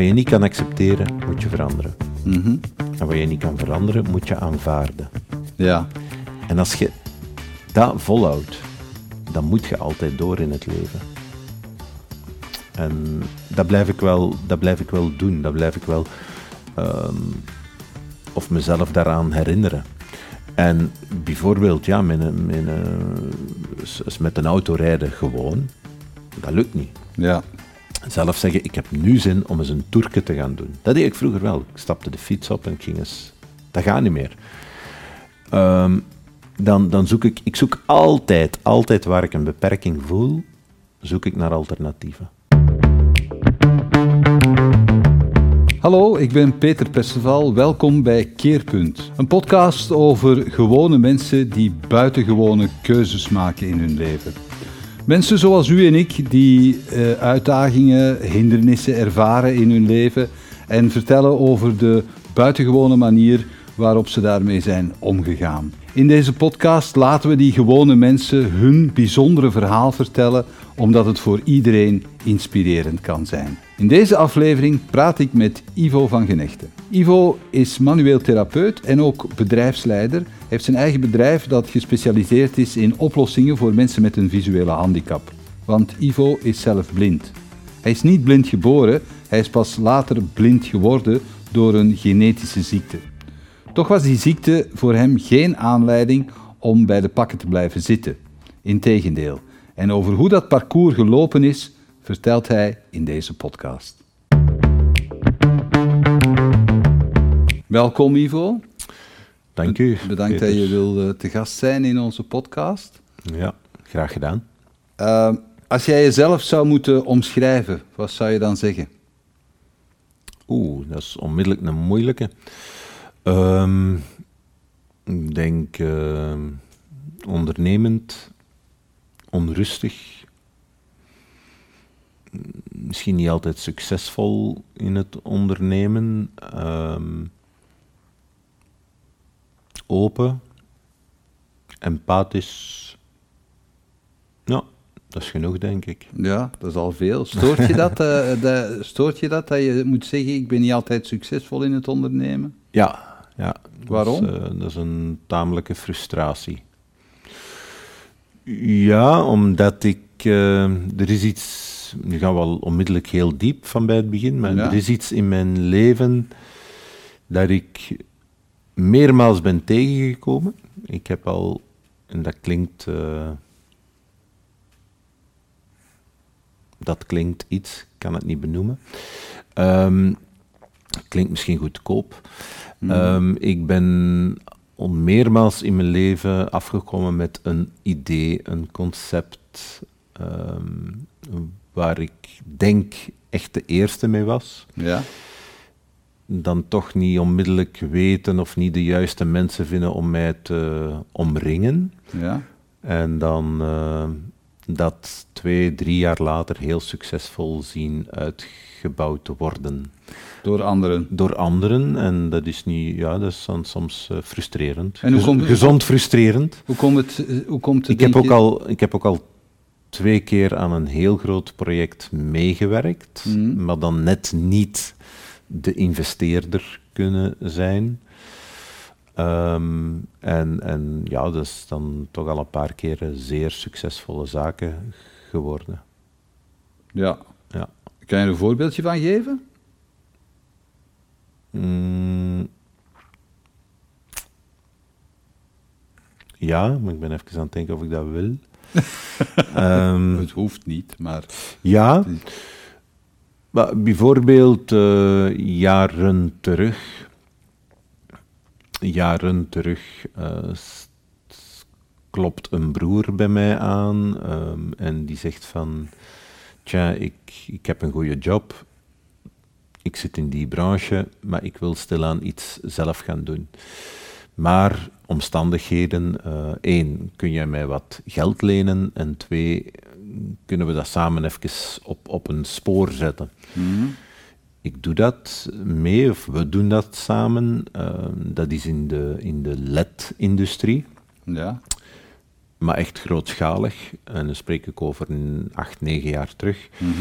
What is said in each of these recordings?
Wat je niet kan accepteren, moet je veranderen. Mhm. En wat je niet kan veranderen, moet je aanvaarden. Ja. En als je dat volhoudt, dan moet je altijd door in het leven. En dat blijf ik wel, dat blijf ik wel doen. Dat blijf ik wel ehm, of mezelf daaraan herinneren. En bijvoorbeeld, ja, mijn, mijn, eh, met een auto rijden gewoon, dat lukt niet. Ja. Zelf zeggen, ik heb nu zin om eens een toerke te gaan doen. Dat deed ik vroeger wel. Ik stapte de fiets op en ging eens... Dat gaat niet meer. Ehm, dan, dan zoek ik... Ik zoek altijd, altijd waar ik een beperking voel, zoek ik naar alternatieven. Hallo, ik ben Peter Perceval. Welkom bij Keerpunt. Een podcast over gewone mensen die buitengewone keuzes maken in hun leven. Mensen zoals u en ik die eh, uitdagingen, hindernissen ervaren in hun leven en vertellen over de buitengewone manier waarop ze daarmee zijn omgegaan. In deze podcast laten we die gewone mensen hun bijzondere verhaal vertellen, omdat het voor iedereen inspirerend kan zijn. In deze aflevering praat ik met Ivo van Genechten. Ivo is manueel therapeut en ook bedrijfsleider. Hij heeft zijn eigen bedrijf dat gespecialiseerd is in oplossingen voor mensen met een visuele handicap. Want Ivo is zelf blind. Hij is niet blind geboren, hij is pas later blind geworden door een genetische ziekte. Toch was die ziekte voor hem geen aanleiding om bij de pakken te blijven zitten. Integendeel. En over hoe dat parcours gelopen is, vertelt hij in deze podcast. Welkom Ivo. Dank u. Bedankt Peter. dat je wil eh, te gast zijn in onze podcast. Ja, graag gedaan. Eh, als jij jezelf zou moeten omschrijven, wat zou je dan zeggen? Oeh, dat is onmiddellijk een moeilijke. Ehm, ik denk ehm, ondernemend, onrustig, misschien niet altijd succesvol in het ondernemen, ehm, open, empathisch. Ja, dat is genoeg, denk ik. Ja, dat is al veel. Stoort je dat, eh, dat, stoort je dat, dat je moet zeggen, ik ben niet altijd succesvol in het ondernemen? Ja, Waarom? eh, Dat is, een tamelijke frustratie. Ja, omdat ik... eh, er is iets... Nu gaan we wel onmiddellijk heel diep van bij het begin, maar Ja. er is iets in mijn leven dat ik meermaals ben tegengekomen. Ik heb al... En dat klinkt... eh, dat klinkt iets, ik kan het niet benoemen. Ehm, klinkt misschien goedkoop. Ehm, ik ben al meermaals in mijn leven afgekomen met een idee, een concept, ehm, waar ik denk echt de eerste mee was. Ja. Dan toch niet onmiddellijk weten of niet de juiste mensen vinden om mij te omringen. Ja. En dan eh, dat twee, drie jaar later heel succesvol zien uitgebouwd te worden Door anderen. door anderen. En dat is niet, ja, dat is dan soms eh, frustrerend. En hoe komt- gezond frustrerend. Hoe komt het? eh, Hoe komt het Ik heb, ook al, ik heb ook al twee keer aan een heel groot project meegewerkt, Mhm. maar dan net niet de investeerder kunnen zijn. Ehm, en, en ja, dat is dan toch al een paar keer zeer succesvolle zaken geworden. Ja. Ja. Kan je er een voorbeeldje van geven? Mm. Ja, maar ik ben even aan het denken of ik dat wil. Ehm, Het hoeft niet, maar... ja, maar bijvoorbeeld eh, jaren terug, jaren terug eh, klopt een broer bij mij aan ehm, en die zegt van, tja, ik, ik heb een goede job, ik zit in die branche, maar ik wil stilaan iets zelf gaan doen. Maar omstandigheden, eh, één, kun jij mij wat geld lenen? En twee, kunnen we dat samen even op, op een spoor zetten? Mhm. Ik doe dat mee, of we doen dat samen. eh, dat is in de, in de LED-industrie, Ja. maar echt grootschalig. En dan spreek ik over een acht, negen jaar terug. Mhm.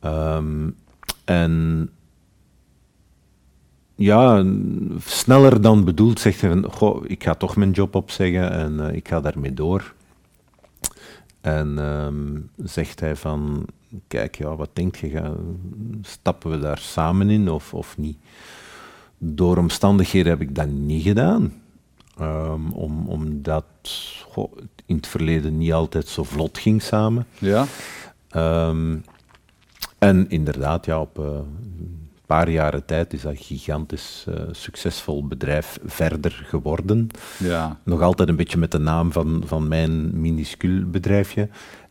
Ehm, en ja, sneller dan bedoeld zegt hij van, goh, ik ga toch mijn job opzeggen en eh, ik ga daarmee door. En ehm, zegt hij van, kijk, ja, wat denk je, ga, stappen we daar samen in of, of niet? Door omstandigheden heb ik dat niet gedaan. Um, om, omdat goh, in het verleden niet altijd zo vlot ging samen. Ja. Um, en inderdaad, ja, op uh, een paar jaren tijd is dat gigantisch uh, succesvol bedrijf verder geworden. Ja. Nog altijd een beetje met de naam van, van mijn minuscuul bedrijfje.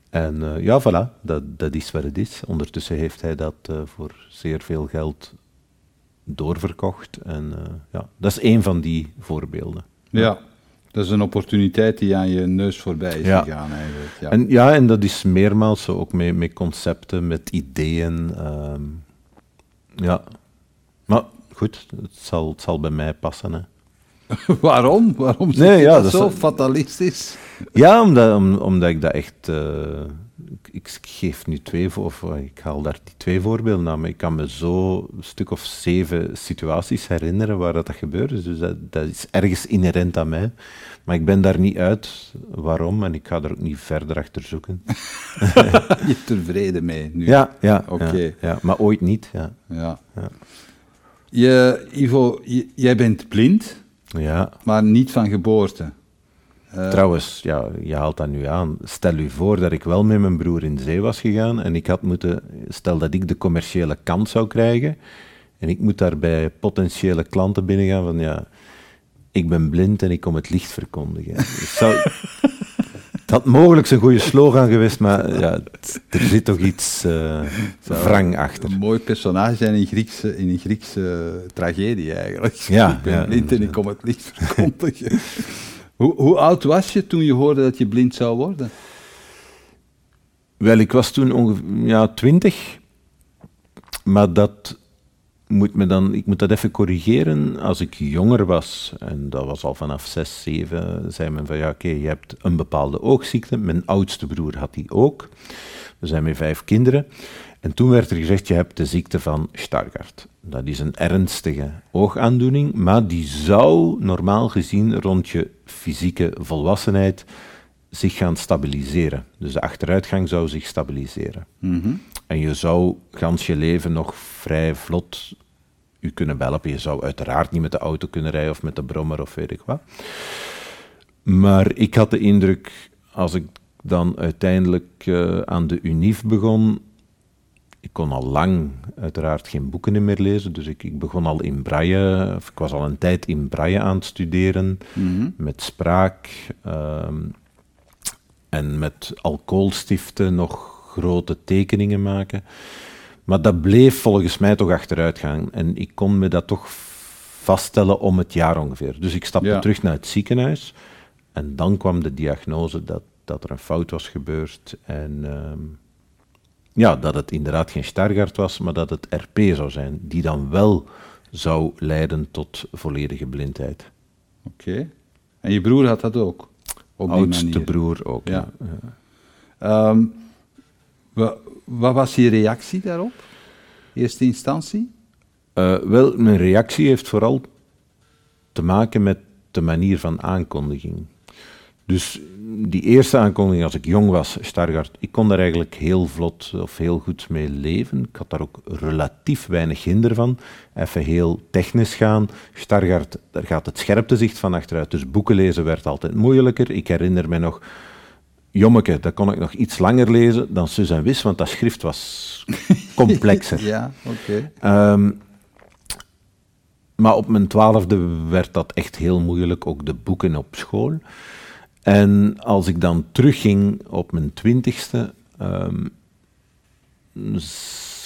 En uh, ja, voilà, dat, dat is wat het is. Ondertussen heeft hij dat voor zeer veel geld doorverkocht. En ja, dat is één van die voorbeelden. Ja, dat is een opportuniteit die aan je neus voorbij is ja. gegaan eigenlijk. Ja. En, ja, en dat is meermaals zo, ook met, met concepten, met ideeën. Um, ja, maar goed, het zal, het zal bij mij passen. Hè. Waarom? Waarom nee, ja, dat, dat zo fatalistisch? Ja, omdat, om, omdat ik dat echt... Uh, ik, geef nu twee, of ik haal daar die twee voorbeelden aan, maar ik kan me zo een stuk of zeven situaties herinneren waar dat, dat gebeurt. Dus dat, dat is ergens inherent aan mij. Maar ik ben daar niet uit waarom en ik ga er ook niet verder achter zoeken. je hebt vrede mee nu? Ja, ja, Oké. ja, ja, maar ooit niet. Ja. Ja. Ja. Je, Ivo, jij bent blind, ja. maar niet van geboorte. Uh, Trouwens, ja, je haalt dat nu aan. Stel u voor dat ik wel met mijn broer in zee was gegaan en ik had moeten, stel dat ik de commerciële kant zou krijgen en ik moet daar bij potentiële klanten binnengaan van ja, ik ben blind en ik kom het licht verkondigen. Dus zou, het had mogelijk een goede slogan geweest, maar ja, er zit toch iets uh, wrang achter. Een mooi personage zijn in een Griekse, in een Griekse tragedie eigenlijk. Ja, ik ben ja, blind en ik kom het licht verkondigen. hoe, hoe oud was je toen je hoorde dat je blind zou worden? Wel, ik was toen ongeveer ja, twintig, maar dat moet me dan, ik moet dat even corrigeren. Als ik jonger was, en dat was al vanaf 6, 7, zei men van ja, oké, je hebt een bepaalde oogziekte. Mijn oudste broer had die ook. We zijn met vijf kinderen. En toen werd er gezegd, je hebt de ziekte van Stargardt. Dat is een ernstige oogaandoening, maar die zou normaal gezien rond je fysieke volwassenheid zich gaan stabiliseren. Dus de achteruitgang zou zich stabiliseren. Mm -hmm. En je zou gans je leven nog vrij vlot u kunnen helpen. Je zou uiteraard niet met de auto kunnen rijden of met de brommer of weet ik wat. Maar ik had de indruk, als ik dan uiteindelijk uh, aan de UNIF begon, ik kon al lang uiteraard geen boeken meer lezen, dus ik, ik begon al in braille, of ik was al een tijd in braille aan het studeren, mm -hmm. met spraak um, en met alcoholstiften nog grote tekeningen maken. Maar dat bleef volgens mij toch achteruit gaan. En ik kon me dat toch vaststellen om het jaar ongeveer. Dus ik stapte Ja. terug naar het ziekenhuis. En dan kwam de diagnose dat, dat er een fout was gebeurd. En ehm, ja, dat het inderdaad geen Stargardt was, maar dat het RP zou zijn. Die dan wel zou leiden tot volledige blindheid. Oké. En je broer had dat ook? Op die Oudste manier? broer ook. Ja. Ehm, wa- wat was je reactie daarop? Eerste instantie? Eh, wel, mijn reactie heeft vooral te maken met de manier van aankondiging. Dus die eerste aankondiging als ik jong was, Stargardt, ik kon daar eigenlijk heel vlot of heel goed mee leven. Ik had daar ook relatief weinig hinder van. Even heel technisch gaan. Stargardt, daar gaat het scherptezicht van achteruit. Dus boeken lezen werd altijd moeilijker. Ik herinner me nog, Jommeke, dat kon ik nog iets langer lezen dan Sus en Wis, want dat schrift was complexer. ja, oké. Ehm, maar op mijn twaalfde werd dat echt heel moeilijk, ook de boeken op school. En als ik dan terugging op mijn twintigste, ehm,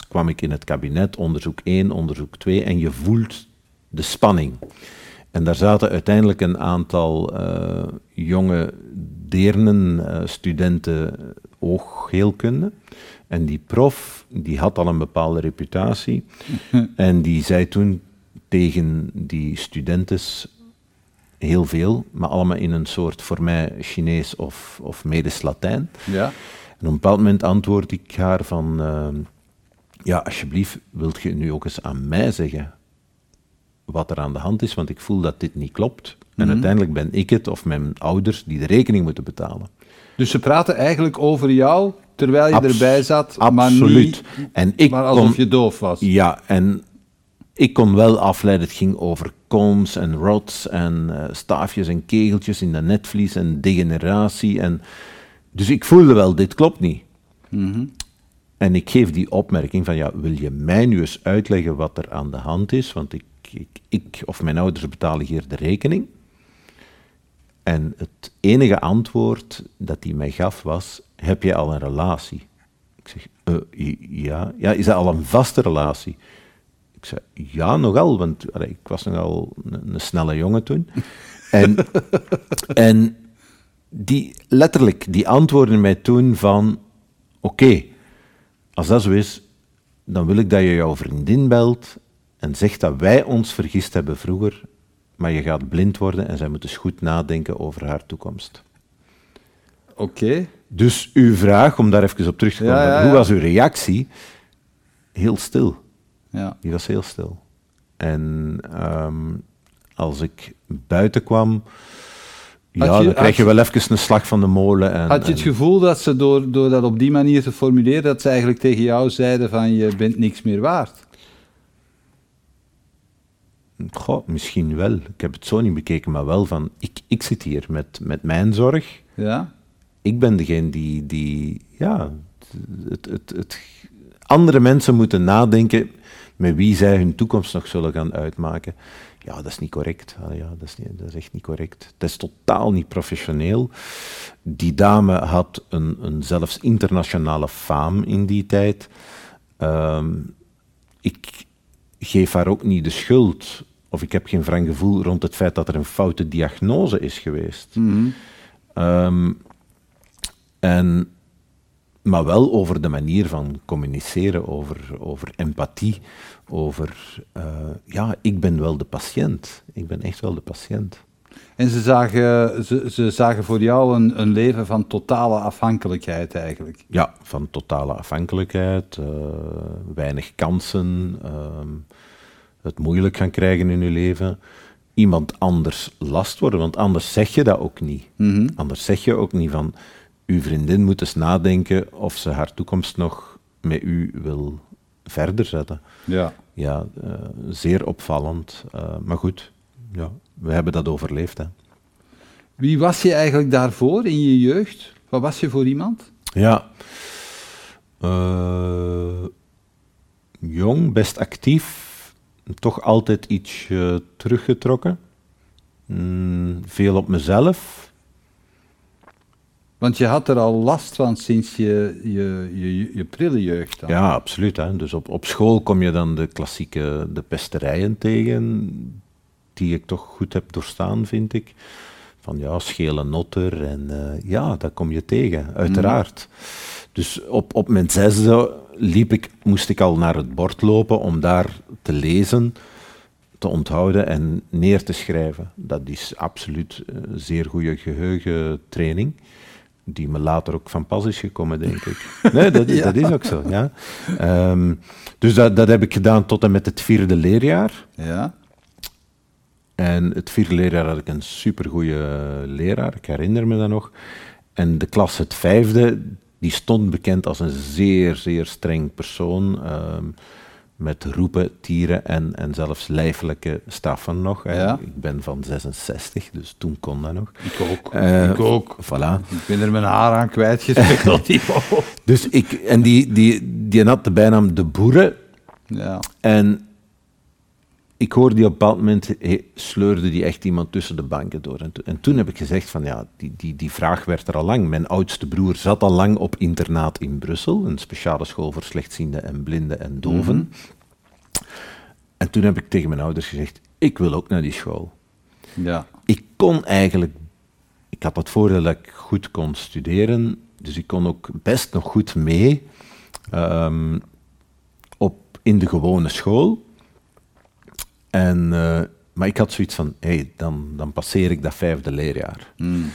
kwam ik in het kabinet, onderzoek 1, onderzoek 2, en je voelt de spanning. En daar zaten uiteindelijk een aantal eh, jonge deernen, eh, studenten oogheelkunde. En die prof, die had al een bepaalde reputatie. en die zei toen tegen die studentes heel veel, maar allemaal in een soort, voor mij, Chinees of, of Medisch Latijn. Ja. En op een bepaald moment antwoord ik haar van, ehm, ja, alsjeblieft, wilt je nu ook eens aan mij zeggen? wat er aan de hand is, want ik voel dat dit niet klopt. En Mhm. uiteindelijk ben ik het of mijn ouders die de rekening moeten betalen. Dus ze praten eigenlijk over jou terwijl je Abs- erbij zat, maar, Absoluut. niet, en ik maar alsof kon, je doof was. Ja, en ik kon wel afleiden. Het ging over combs en rods en eh, staafjes en kegeltjes in de netvlies en degeneratie. En, dus ik voelde wel, dit klopt niet. Mhm. En ik geef die opmerking van, ja, wil je mij nu eens uitleggen wat er aan de hand is? Want ik, ik, ik of mijn ouders betalen hier de rekening. En het enige antwoord dat hij mij gaf was, heb je al een relatie? Ik zeg, "Eh, ja. ja, is dat al een vaste relatie? Ik zei, ja, nogal, want allee, ik was nogal een, een snelle jongen toen. En, en die, letterlijk, die antwoorden mij toen van, oké, als dat zo is, dan wil ik dat je jouw vriendin belt en zegt dat wij ons vergist hebben vroeger, maar je gaat blind worden en zij moet dus goed nadenken over haar toekomst. Oké. Dus uw vraag, om daar even op terug te komen, Ja, ja, hoe was uw reactie? Heel stil. Ja. Die was heel stil. En ehm, als ik buiten kwam, ja, je- dan krijg je wel even een slag van de molen. En, Had je het en- gevoel dat ze door, door dat op die manier te formuleren, dat ze eigenlijk tegen jou zeiden van je bent niks meer waard? Goh, misschien wel. Ik heb het zo niet bekeken, maar wel van, ik, ik zit hier met, met mijn zorg. Ja? Ik ben degene die, die ja, het, het, het, andere mensen moeten nadenken met wie zij hun toekomst nog zullen gaan uitmaken. Ja, dat is niet correct. Ja, dat, is niet, dat is echt niet correct. Dat is totaal niet professioneel. Die dame had een, een zelfs internationale faam in die tijd. Ehm, ik geef haar ook niet de schuld, of ik heb geen wrang gevoel rond het feit dat er een foute diagnose is geweest. Mhm. Ehm, en, maar wel over de manier van communiceren, over, over empathie, over, eh, ja, ik ben wel de patiënt. Ik ben echt wel de patiënt. En ze zagen, ze, ze zagen voor jou een, een leven van totale afhankelijkheid eigenlijk. Ja, van totale afhankelijkheid, eh, weinig kansen, ehm, het moeilijk gaan krijgen in je leven. Iemand anders last worden, want anders zeg je dat ook niet. Mhm. Anders zeg je ook niet van, uw vriendin moet eens nadenken of ze haar toekomst nog met u wil verder zetten. Ja. Ja, eh, zeer opvallend. eh, maar goed, ja, we hebben dat overleefd. Hè. Wie was je eigenlijk daarvoor in je jeugd? Wat was je voor iemand? Ja. Eh, jong, best actief. Toch altijd iets teruggetrokken. Mm, veel op mezelf. Want je had er al last van sinds je, je, je, je prille jeugd. Dan. Ja, absoluut. Hè. Dus op, op school kom je dan de klassieke de pesterijen tegen, die ik toch goed heb doorstaan, vind ik. Van ja, schele notter en eh, ja, dat kom je tegen, uiteraard. Dus op, op mijn zesde liep ik, moest ik al naar het bord lopen om daar te lezen, te onthouden en neer te schrijven. Dat is absoluut een zeer goede geheugentraining, die me later ook van pas is gekomen, denk ik. Nee, dat, Ja. dat is ook zo, ja. Ehm, dus dat, dat heb ik gedaan tot en met het vierde leerjaar. Ja? En het vierde leerjaar had ik een supergoeie leraar, ik herinner me dat nog. En de klas het vijfde, die stond bekend als een zeer, zeer streng persoon. ehm, met roepen, tieren en, en zelfs lijfelijke straffen nog. Ja. Ik ben van 66, dus toen kon dat nog. Ik ook. Eh, ik ook. Voilà. Ik ben er mijn haar aan wou. Dus ik, en die, die, die had de bijnaam De Boeren. ja. En ik hoorde die op een bepaald moment, he- sleurde die echt iemand tussen de banken door. En, to- en toen heb ik gezegd van ja, die, die, die vraag werd er al lang. Mijn oudste broer zat al lang op internaat in Brussel, een speciale school voor slechtzienden en blinden en doven. En toen heb ik tegen mijn ouders gezegd, ik wil ook naar die school. ja. Ik kon eigenlijk, ik had het voordeel dat ik goed kon studeren, dus ik kon ook best nog goed mee ehm, op, in de gewone school. En, eh, maar ik had zoiets van, hé, hey, dan, dan passeer ik dat vijfde leerjaar. Mm.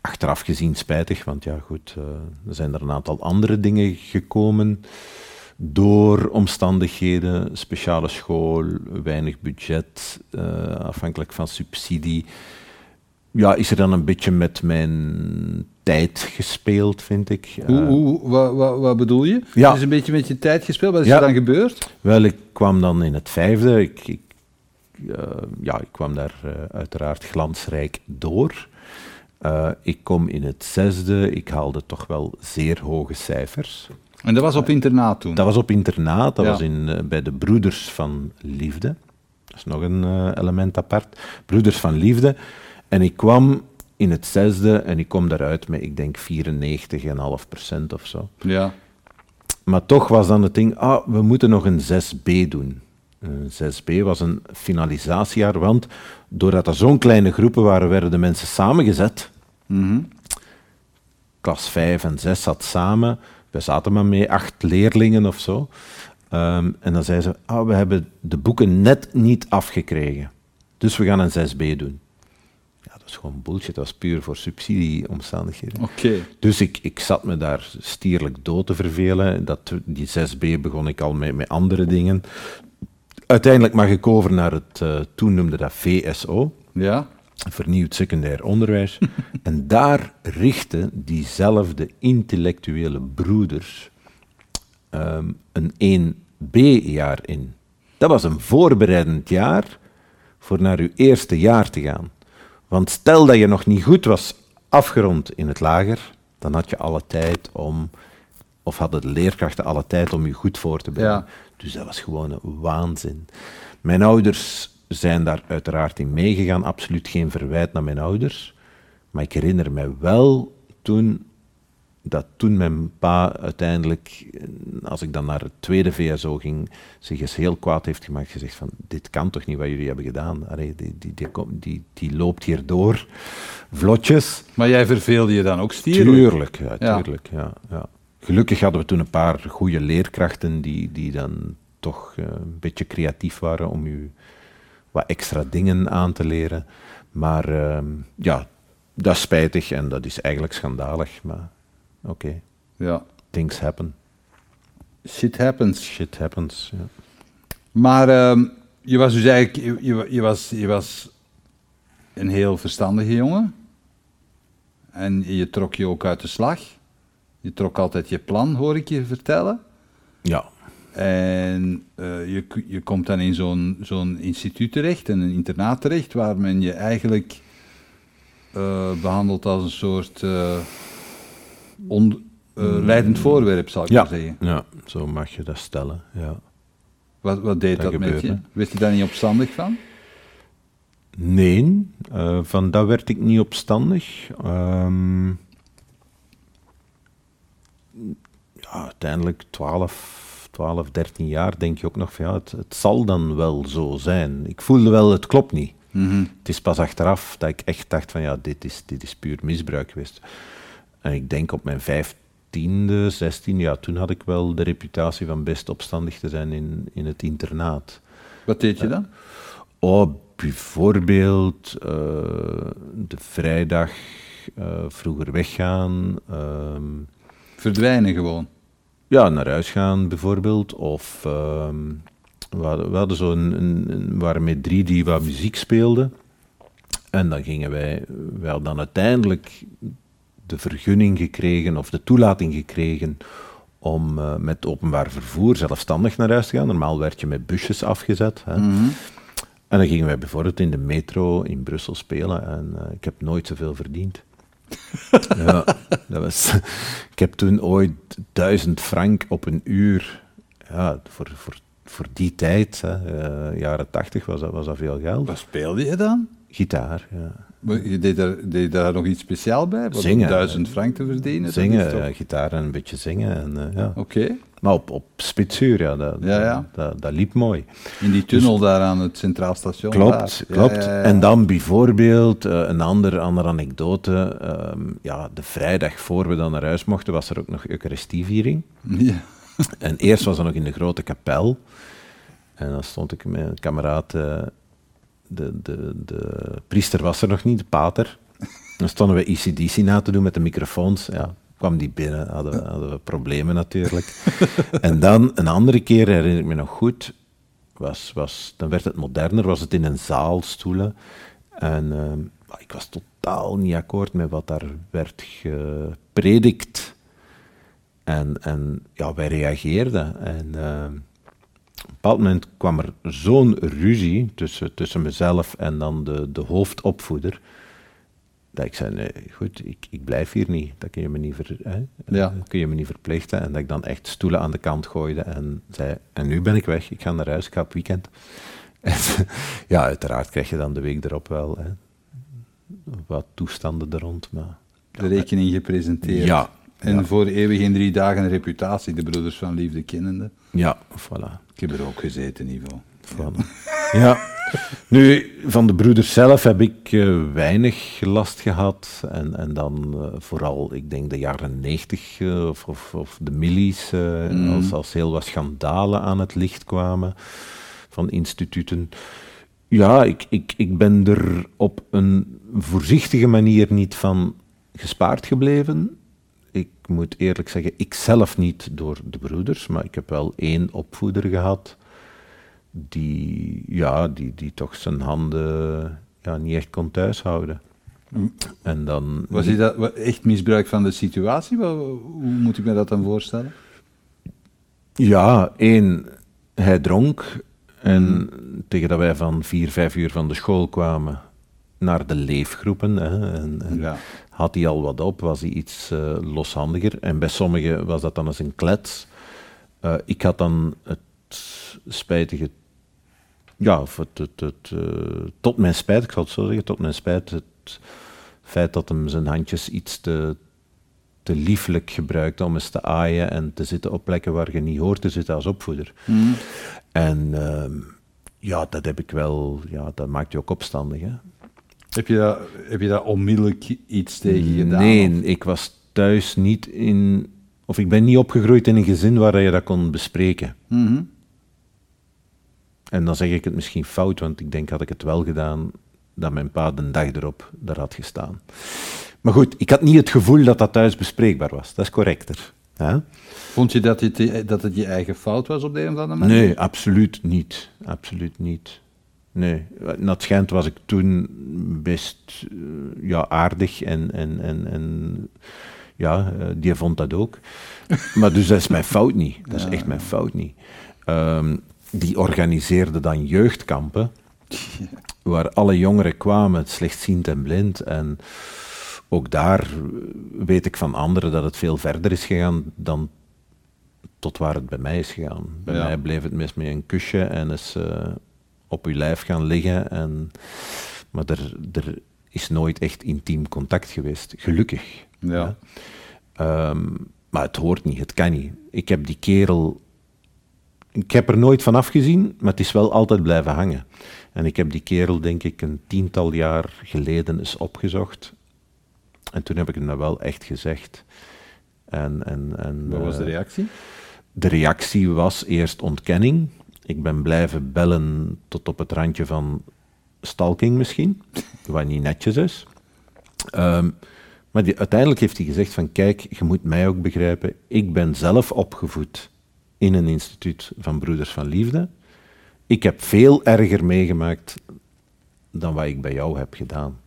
Achteraf gezien spijtig, want ja goed, eh, er zijn er een aantal andere dingen gekomen. door omstandigheden, speciale school, weinig budget, uh, afhankelijk van subsidie, ja, is er dan een beetje met mijn tijd gespeeld, vind ik. Hoe, hoe wat, wat, wat, bedoel je? Ja. is een beetje met je tijd gespeeld. Wat is er dan gebeurd? Wel, ik kwam dan in het vijfde. Ik, ik uh, ja, ik kwam daar uh, uiteraard glansrijk door. Uh, ik kom in het zesde. Ik haalde toch wel zeer hoge cijfers. En dat was op internaat toen? Dat was op internaat. Dat ja. was in, bij de Broeders van Liefde. Dat is nog een element apart. Broeders van Liefde. En ik kwam in het zesde en ik kom daaruit met, ik denk, 94,5% of zo. Ja. Maar toch was dan het ding, ah, we moeten nog een 6B doen. Een 6B was een finalisatiejaar, want doordat er zo'n kleine groepen waren, werden de mensen samengezet. Mm Klas 5 en 6 zat samen. We zaten maar mee acht leerlingen of zo. Um, en dan zeiden ze, ah, we hebben de boeken net niet afgekregen. Dus we gaan een 6B doen dat is gewoon bullshit. Dat was puur voor subsidieomstandigheden. Oké. Dus ik, ik zat me daar stierlijk dood te vervelen. Dat, die 6B begon ik al met, met andere dingen. Uiteindelijk mag ik over naar het, uh, toen noemde dat VSO. Ja. Vernieuwd secundair onderwijs. en daar richten diezelfde intellectuele broeders um, een 1B-jaar in. Dat was een voorbereidend jaar voor naar uw eerste jaar te gaan. Want stel dat je nog niet goed was afgerond in het lager, dan had je alle tijd om, of hadden de leerkrachten alle tijd om je goed voor te bereiden. Dus dat was gewoon een waanzin. Mijn ouders zijn daar uiteraard in meegegaan, absoluut geen verwijt naar mijn ouders. Maar ik herinner me wel toen dat toen mijn pa uiteindelijk, als ik dan naar het tweede VSO ging, zich eens heel kwaad heeft gemaakt. Gezegd van, dit kan toch niet wat jullie hebben gedaan. Allee, die, die, die, die, die loopt hier door, vlotjes. Maar jij verveelde je dan ook stierlijk? Tuurlijk, ja, tuurlijk. Ja. Ja, Gelukkig hadden we toen een paar goede leerkrachten die, die dan toch uh, een beetje creatief waren om u wat extra dingen aan te leren. Maar uh, ja, dat is spijtig en dat is eigenlijk schandalig. Maar oké. Ja. Things happen. Shit happens. Shit happens, ja. Maar uh, je was dus eigenlijk, je, je, was, je was een heel verstandige jongen. En je trok je ook uit de slag. Je trok altijd je plan, hoor ik je vertellen. Ja. En uh, je, je komt dan in zo'n zo'n instituut terecht, en een internaat terecht, waar men je eigenlijk uh, behandelt als een soort uh, on, uh, leidend voorwerp, zou ik ja, maar zeggen. Ja, zo mag je dat stellen, ja. Wat, wat deed dat, dat met je? Wist je daar niet opstandig van? Nee, uh, van dat werd ik niet opstandig. Um, ja, uiteindelijk 12, 12, 13 jaar denk je ook nog van ja, het, het zal dan wel zo zijn. Ik voelde wel, het klopt niet. Mm -hmm. Het is pas achteraf dat ik echt dacht van ja, dit is, dit is puur misbruik geweest. En ik denk op mijn vijftiende, zestiende, ja, toen had ik wel de reputatie van best opstandig te zijn in, in het internaat. Wat deed je dan? Uh, oh, bijvoorbeeld uh, de vrijdag uh, vroeger weggaan. Ehm, Verdwijnen gewoon? Ja, naar huis gaan bijvoorbeeld. Of ehm, we hadden, we hadden zo een, een, waren met drie die wat muziek speelden. En dan gingen wij, wel dan uiteindelijk de vergunning gekregen of de toelating gekregen om uh, met openbaar vervoer zelfstandig naar huis te gaan. Normaal werd je met busjes afgezet. Hè. Mm -hmm. En dan gingen wij bijvoorbeeld in de metro in Brussel spelen en uh, ik heb nooit zoveel verdiend. ja, dat was, ik heb toen ooit duizend frank op een uur, ja, voor, voor, voor die tijd, hè, uh, jaren tachtig was dat, was dat veel geld. Wat speelde je dan? Gitaar, ja. Maar je deed, daar, deed daar nog iets speciaal bij? Wat zingen. duizend frank te verdienen? Zingen, toch... gitaar en een beetje zingen. En, uh, ja. Oké. Okay. Maar op, op spitsuur, ja dat, ja, ja. Dat, dat, liep mooi. In die tunnel dus, daar aan het Centraal Station? Klopt, daar. klopt. Ja, en dan bijvoorbeeld, uh, een ander, andere anekdote. Um, ja, de vrijdag voor we dan naar huis mochten, was er ook nog Eucharistieviering. Ja. En eerst was dat nog in de grote kapel. En dan stond ik met een kameraad... Uh, de, de, de priester was er nog niet, de pater. Dan stonden we ECDC na te doen met de microfoons. Ja, kwam die binnen, hadden we, hadden we problemen natuurlijk. en dan een andere keer, herinner ik me nog goed, was, was, dan werd het moderner, was het in een zaal, stoelen. En ehm, ik was totaal niet akkoord met wat daar werd gepredikt. En, en ja, wij reageerden. En op een bepaald moment kwam er zo'n ruzie tussen, tussen mezelf en dan de, de hoofdopvoeder. Dat ik zei, nee, goed, ik, ik blijf hier niet. Dat kun je, me niet ver, hè? Ja. Dat kun je me niet verplichten. En dat ik dan echt stoelen aan de kant gooide en zei, en nu ben ik weg, ik ga naar huis, ik ga op weekend. En, ja, uiteraard krijg je dan de week erop wel hè, wat toestanden er rond. Maar, De rekening gepresenteerd. ja, En ja. voor eeuwig in drie dagen een reputatie, de broeders van liefde kennende. ja, voilà. Ik heb er ook gezeten, Ivo. Van, ja. Nu, van de broeders zelf heb ik eh, weinig last gehad. En, en dan eh, vooral, ik denk de jaren negentig eh, of, of, of de millies, eh, Mm. als, als heel wat schandalen aan het licht kwamen van instituten. Ja, ik, ik, ik ben er op een voorzichtige manier niet van gespaard gebleven. Ik moet eerlijk zeggen, ik zelf niet door de broeders, maar ik heb wel één opvoeder gehad die, ja, die, die toch zijn handen ja, niet echt kon thuishouden. Mm. En dan... Was hij dat echt misbruik van de situatie? Hoe moet ik me dat dan voorstellen? Ja, één, hij dronk. En tegen dat wij van vier, vijf uur van de school kwamen naar de leefgroepen. Hè, en, en Ja. Had hij al wat op, was hij iets eh, loshandiger. En bij sommigen was dat dan eens een klets. Eh, ik had dan het spijtige... Ja, of het, het, het, eh, tot mijn spijt, ik zal het zo zeggen, tot mijn spijt, het feit dat hem zijn handjes iets te, te lieflijk gebruikte om eens te aaien en te zitten op plekken waar je niet hoort te zitten als opvoeder. Mhm. En ehm, ja, dat heb ik wel, ja, dat maakt je ook opstandig. Hè? Heb, je dat, heb je daar onmiddellijk iets tegen gedaan? Nee, of? ik was thuis niet in, of ik ben niet opgegroeid in een gezin waar je dat kon bespreken. Mhm. En dan zeg ik het misschien fout, want ik denk had ik het wel gedaan, dat mijn pa de dag erop daar had gestaan. Maar goed, ik had niet het gevoel dat dat thuis bespreekbaar was. Dat is correcter. Vond je dat het, dat het je eigen fout was op de een of andere manier? Nee, absoluut niet. Absoluut niet. Nee, naar het schijnt was ik toen best eh, ja, aardig en, en, en, en ja, eh, die vond dat ook. Maar dus dat is mijn fout niet. Dat is echt mijn fout niet. Ehm, die organiseerde dan jeugdkampen, waar alle jongeren kwamen, slechtziend en blind. En ook daar eh, weet ik van anderen dat het veel verder is gegaan dan tot waar het bij mij is gegaan. Bij Ja. mij bleef het mis met een kusje en is op uw lijf gaan liggen. En, maar er, er is nooit echt intiem contact geweest, gelukkig. Ja. Ehm, maar het hoort niet, het kan niet. Ik heb die kerel. Ik heb er nooit van afgezien, maar het is wel altijd blijven hangen. En ik heb die kerel, denk ik, een tiental jaar geleden eens opgezocht. En toen heb ik hem dat wel echt gezegd. En, en, en, Wat was de eh, reactie? de reactie was eerst ontkenning. Ik ben blijven bellen tot op het randje van stalking misschien, wat niet netjes is. Ehm, maar die, uiteindelijk heeft hij gezegd van kijk, je moet mij ook begrijpen, ik ben zelf opgevoed in een instituut van Broeders van Liefde. Ik heb veel erger meegemaakt dan wat ik bij jou heb gedaan.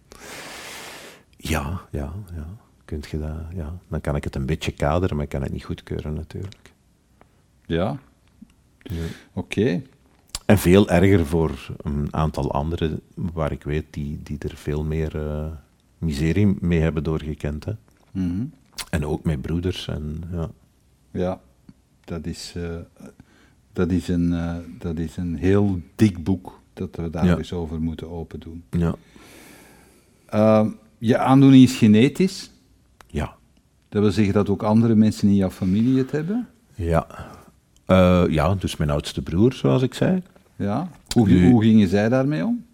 Ja, ja, ja. Kunt je dat, ja. Dan kan ik het een beetje kaderen, maar ik kan het niet goedkeuren natuurlijk. Ja. Oké. En veel erger voor een aantal anderen waar ik weet die, die er veel meer eh, miserie mee hebben doorgekend. Hè. Mhm. En ook met broeders. En, ja. Ja, dat is, eh, dat, is een, eh, dat is een heel dik boek dat we daar Ja. eens over moeten open doen. Ja. Ehm, je aandoening is genetisch. Ja. Dat wil zeggen dat ook andere mensen in jouw familie het hebben. Ja. Eh, ja, dus mijn oudste broer, zoals ik zei. Ja. Hoe, hoe gingen zij daarmee om?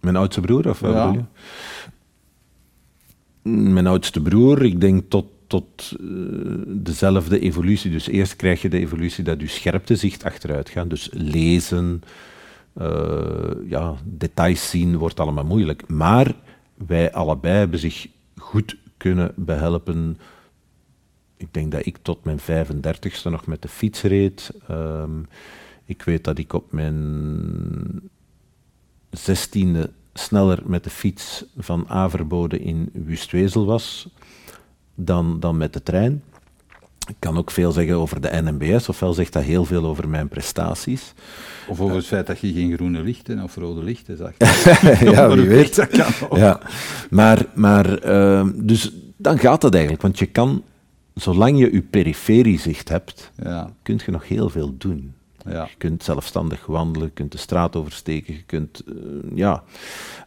Mijn oudste broer, of wat Ja. bedoel je? Mijn oudste broer, ik denk tot, tot eh, dezelfde evolutie. Dus eerst krijg je de evolutie dat je scherptezicht achteruit gaat. Dus lezen, eh, ja, details zien wordt allemaal moeilijk. Maar wij allebei hebben zich goed kunnen behelpen. Ik denk dat ik tot mijn 35ste nog met de fiets reed. Ehm, ik weet dat ik op mijn zestiende sneller met de fiets van Averbode in Wustwezel was dan, dan met de trein. Ik kan ook veel zeggen over de NMBS, ofwel zegt dat heel veel over mijn prestaties. Of over het feit dat je geen groene lichten of rode lichten zag. ja, wie weet. Dat kan ook. Ja. Maar, maar uh, dus dan gaat dat eigenlijk, want je kan, zolang je je periferizicht hebt, ja. kun je nog heel veel doen. Ja. Je kunt zelfstandig wandelen, je kunt de straat oversteken, je kunt, uh, ja.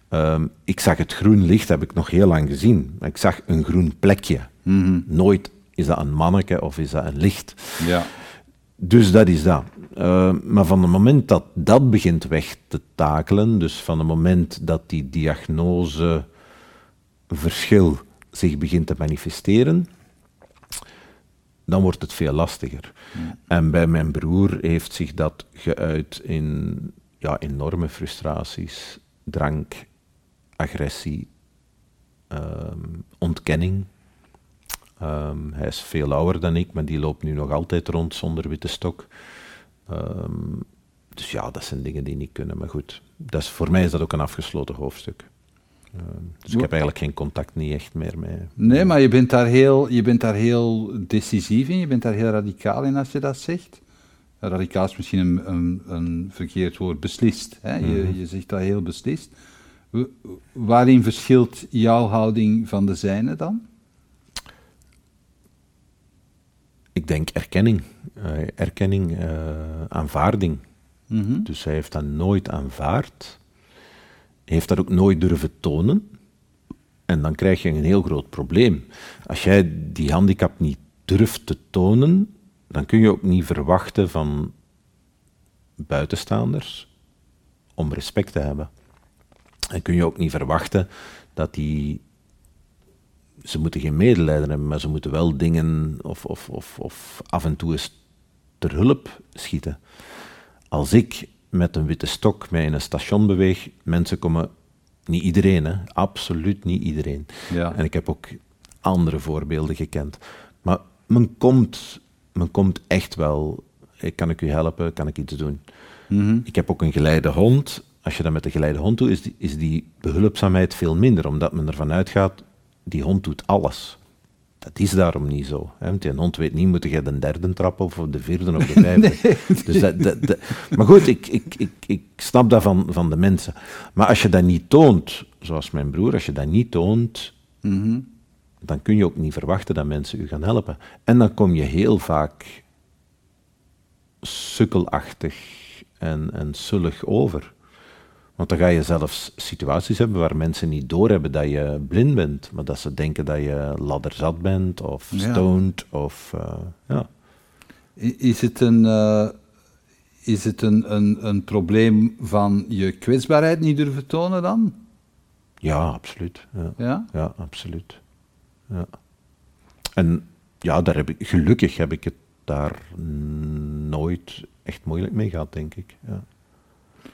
Um, ik zag het groen licht, heb ik nog heel lang gezien. Ik zag een groen plekje. Mm -hmm. Nooit is dat een manneke of is dat een licht. Ja. Dus dat is dat. Uh, maar van het moment dat dat begint weg te takelen, dus van het moment dat die diagnoseverschil zich begint te manifesteren, dan wordt het veel lastiger. En bij mijn broer heeft zich dat geuit in ja, enorme frustraties, drank, agressie, um, ontkenning. Um, hij is veel ouder dan ik, maar die loopt nu nog altijd rond zonder witte stok. Um, dus ja, dat zijn dingen die niet kunnen. Maar goed, dat is, voor mij is dat ook een afgesloten hoofdstuk. Uh, dus ik heb eigenlijk geen contact niet echt meer mee. Nee, maar je bent, daar heel, je bent daar heel decisief in, je bent daar heel radicaal in als je dat zegt. Radicaal is misschien een, een, een verkeerd woord, beslist. Hè? Je, mm -hmm. je zegt dat heel beslist. Waarin verschilt jouw houding van de zijne dan? Ik denk erkenning. Uh, erkenning, uh, aanvaarding. Mm -hmm. Dus hij heeft dat nooit aanvaard. Heeft dat ook nooit durven tonen. En dan krijg je een heel groot probleem. Als jij die handicap niet durft te tonen, dan kun je ook niet verwachten van buitenstaanders om respect te hebben. En kun je ook niet verwachten dat die. Ze moeten geen medelijden hebben, maar ze moeten wel dingen of, of, of, of af en toe eens ter hulp schieten. Als ik met een witte stok mij in een station beweeg, mensen komen. Niet iedereen, hè? absoluut niet iedereen. Ja. En ik heb ook andere voorbeelden gekend. Maar men komt, men komt echt wel. Kan ik u helpen? Kan ik iets doen? Mm -hmm. Ik heb ook een geleide hond als je dat met de geleide hond doet, is die, is die behulpzaamheid veel minder, omdat men ervan uitgaat, die hond doet alles. Dat is daarom niet zo. Hè? Want die hond weet niet, moet je de derde trap of de vierde of de vijfde. nee, dus dat, dat, dat, maar goed, ik, ik, ik, ik snap dat van, van de mensen. Maar als je dat niet toont, zoals mijn broer, als je dat niet toont, mm -hmm. dan kun je ook niet verwachten dat mensen u gaan helpen. En dan kom je heel vaak sukkelachtig en, en sullig over. Want dan ga je zelfs situaties hebben waar mensen niet doorhebben dat je blind bent, maar dat ze denken dat je ladderzat bent of stoned ja. of uh, ja. Is het een, uh, is het een, een, een probleem van je kwetsbaarheid niet durven tonen dan? Ja, absoluut. Ja, ja? ja absoluut. Ja. En ja, daar heb ik, gelukkig heb ik het daar nooit echt moeilijk mee gehad, denk ik. Ja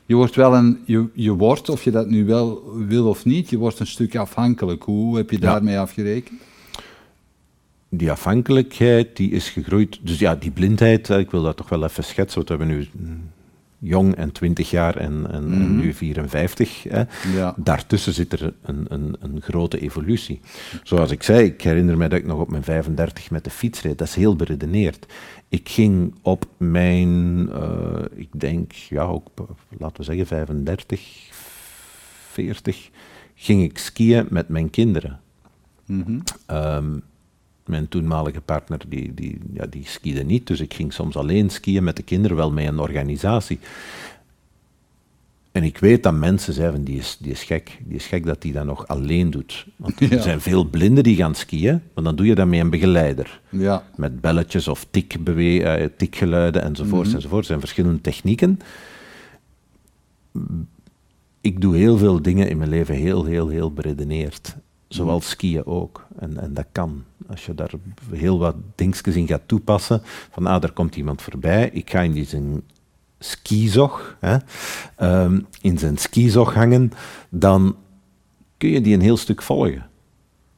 je wordt wel een, je, je wordt, of je dat nu wel wil of niet, je wordt een stuk afhankelijk. Hoe heb je ja. daarmee afgerekend? Die afhankelijkheid die is gegroeid. Dus ja, die blindheid, ik wil dat toch wel even schetsen, want we hebben nu jong en 20 jaar en, en, mm -hmm. en nu 54. Hè. Ja. Daartussen zit er een, een, een, grote evolutie. Zoals ik zei, ik herinner me dat ik nog op mijn 35 met de fiets reed. Dat is heel beredeneerd. Ik ging op mijn, uh, ik denk, ja, ook, laten we zeggen 35, 40, ging ik skiën met mijn kinderen. Mm -hmm. um, mijn toenmalige partner die, die, ja, die skiede niet, dus ik ging soms alleen skiën met de kinderen, wel met een organisatie. En ik weet dat mensen zeggen, die is, die is gek. Die is gek dat hij dat nog alleen doet. Want ja. er zijn veel blinden die gaan skiën, maar dan doe je dat met een begeleider. Ja. Met belletjes of tikbewe- uh, tikgeluiden enzovoorts mm-hmm. enzovoorts. Er zijn verschillende technieken. Ik doe heel veel dingen in mijn leven heel, heel, heel beredeneerd. Zoals skiën ook. En, en dat kan. Als je daar heel wat dingetjes in gaat toepassen, van ah, er komt iemand voorbij, ik ga in die zijn skizog, hè, um, in zijn skizog hangen, dan kun je die een heel stuk volgen.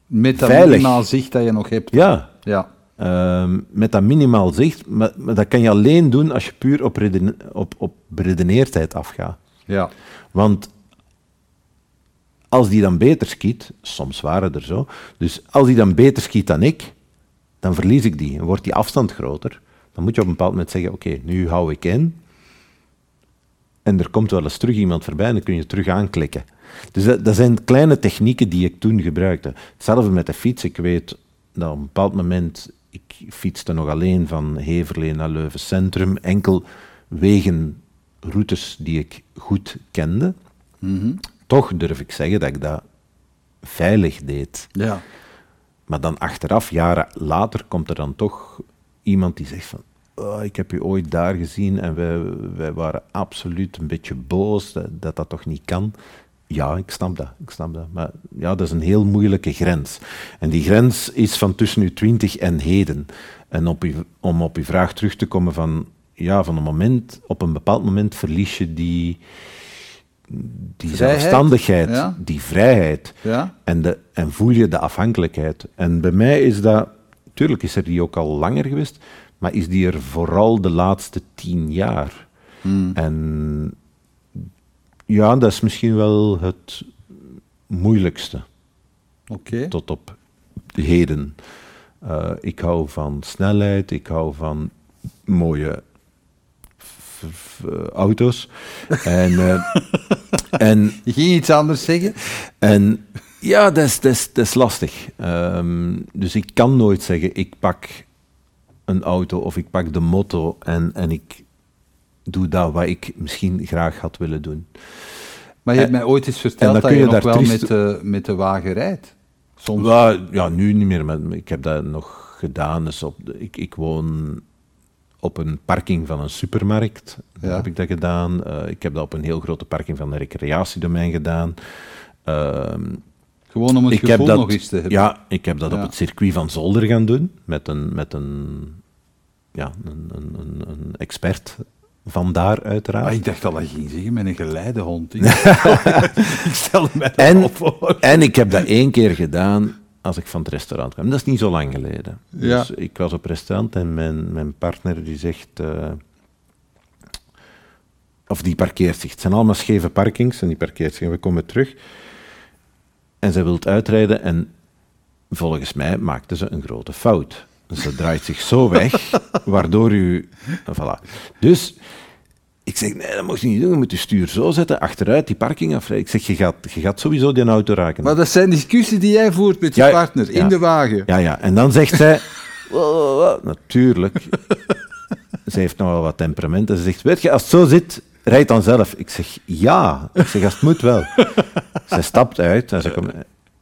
Met dat Veilig. minimaal zicht dat je nog hebt. Ja, Ja. Ehm, met dat minimaal zicht, maar, maar dat kan je alleen doen als je puur op, redene- op, op beredeneerdheid afgaat. Ja. Want als die dan beter skiet, soms waren er zo, dus als die dan beter skiet dan ik, dan verlies ik die en wordt die afstand groter. Dan moet je op een bepaald moment zeggen, oké, nu hou ik in. En er komt wel eens terug iemand voorbij en dan kun je terug aanklikken. Dus dat, zijn kleine technieken die ik toen gebruikte. Hetzelfde met de fiets. Ik weet dat op een bepaald moment, ik fietste nog alleen van Heverlee naar Leuven Centrum, enkel wegen, routes die ik goed kende. Mhm. Toch durf ik zeggen dat ik dat veilig deed. Ja. Maar dan achteraf, jaren later, komt er dan toch iemand die zegt van... "Oh, ik heb u ooit daar gezien en wij, wij waren absoluut een beetje boos dat, dat dat toch niet kan. Ja, ik snap dat, ik snap dat. Maar ja, dat is een heel moeilijke grens. En die grens is van tussen uw twintig en heden. En op om op uw vraag terug te komen van... Ja, van een moment, op een bepaald moment verlies je die, die Vrijheid, zelfstandigheid, ja. die vrijheid. Ja. En, de, en voel je de afhankelijkheid. En bij mij is dat, tuurlijk is er die ook al langer geweest, maar is die er vooral de laatste tien jaar. Hmm. En ja, dat is misschien wel het moeilijkste Oké. tot op heden. Eh, ik hou van snelheid, ik hou van mooie auto's. en, eh, en Je ging iets anders zeggen? en ja, dat is, dat is, dat is lastig. Ehm, dus ik kan nooit zeggen, ik pak een auto of ik pak de motto en, en ik doe dat wat ik misschien graag had willen doen. Maar je hebt mij ooit eens en verteld dat je je nog wel triest- met de, met de wagen rijdt. Soms. Ja, ja, nu niet meer, maar ik heb dat nog gedaan. Dus op de- ik, ik woon op een parking van een supermarkt. Ja. heb ik dat gedaan. Eh, ik heb dat op een heel grote parking van een recreatiedomein gedaan. Ehm, Gewoon om het ik gevoel heb dat, nog eens te hebben. Ja, ik heb dat Ja. op het circuit van Zolder gaan doen, met een, met een, ja, een, een, een, een expert van daar uiteraard. Ah, ik dacht al dat je ging zeggen met een geleidehond. Ik, ik stelde mij dat En, voor. en ik heb dat één keer gedaan als ik van het restaurant kwam. Dat is niet zo lang geleden. Ja. Dus ik was op restaurant en mijn, mijn partner die zegt... eh, of die parkeert zich. Het zijn allemaal scheve parkings en die parkeert zich. En we komen terug. En zij wil uitrijden en volgens mij maakte ze een grote fout. Dus ze draait zich zo weg, waardoor u... Voilà. Dus ik zeg, nee, dat moet je niet doen. Je moet je stuur zo zetten, achteruit, die parking afrijden. Ik zeg, je gaat, je gaat sowieso die auto raken. Maar dat zijn discussies die jij voert met je Ja, partner in de wagen. Ja, ja. En dan zegt zij... Natuurlijk. Ze heeft nogal wat temperament. En ze zegt, weet je, als het zo zit, rijd dan zelf. Ik zeg, ja. Ik zeg, als het moet wel. Zij stapt uit. En ze komt,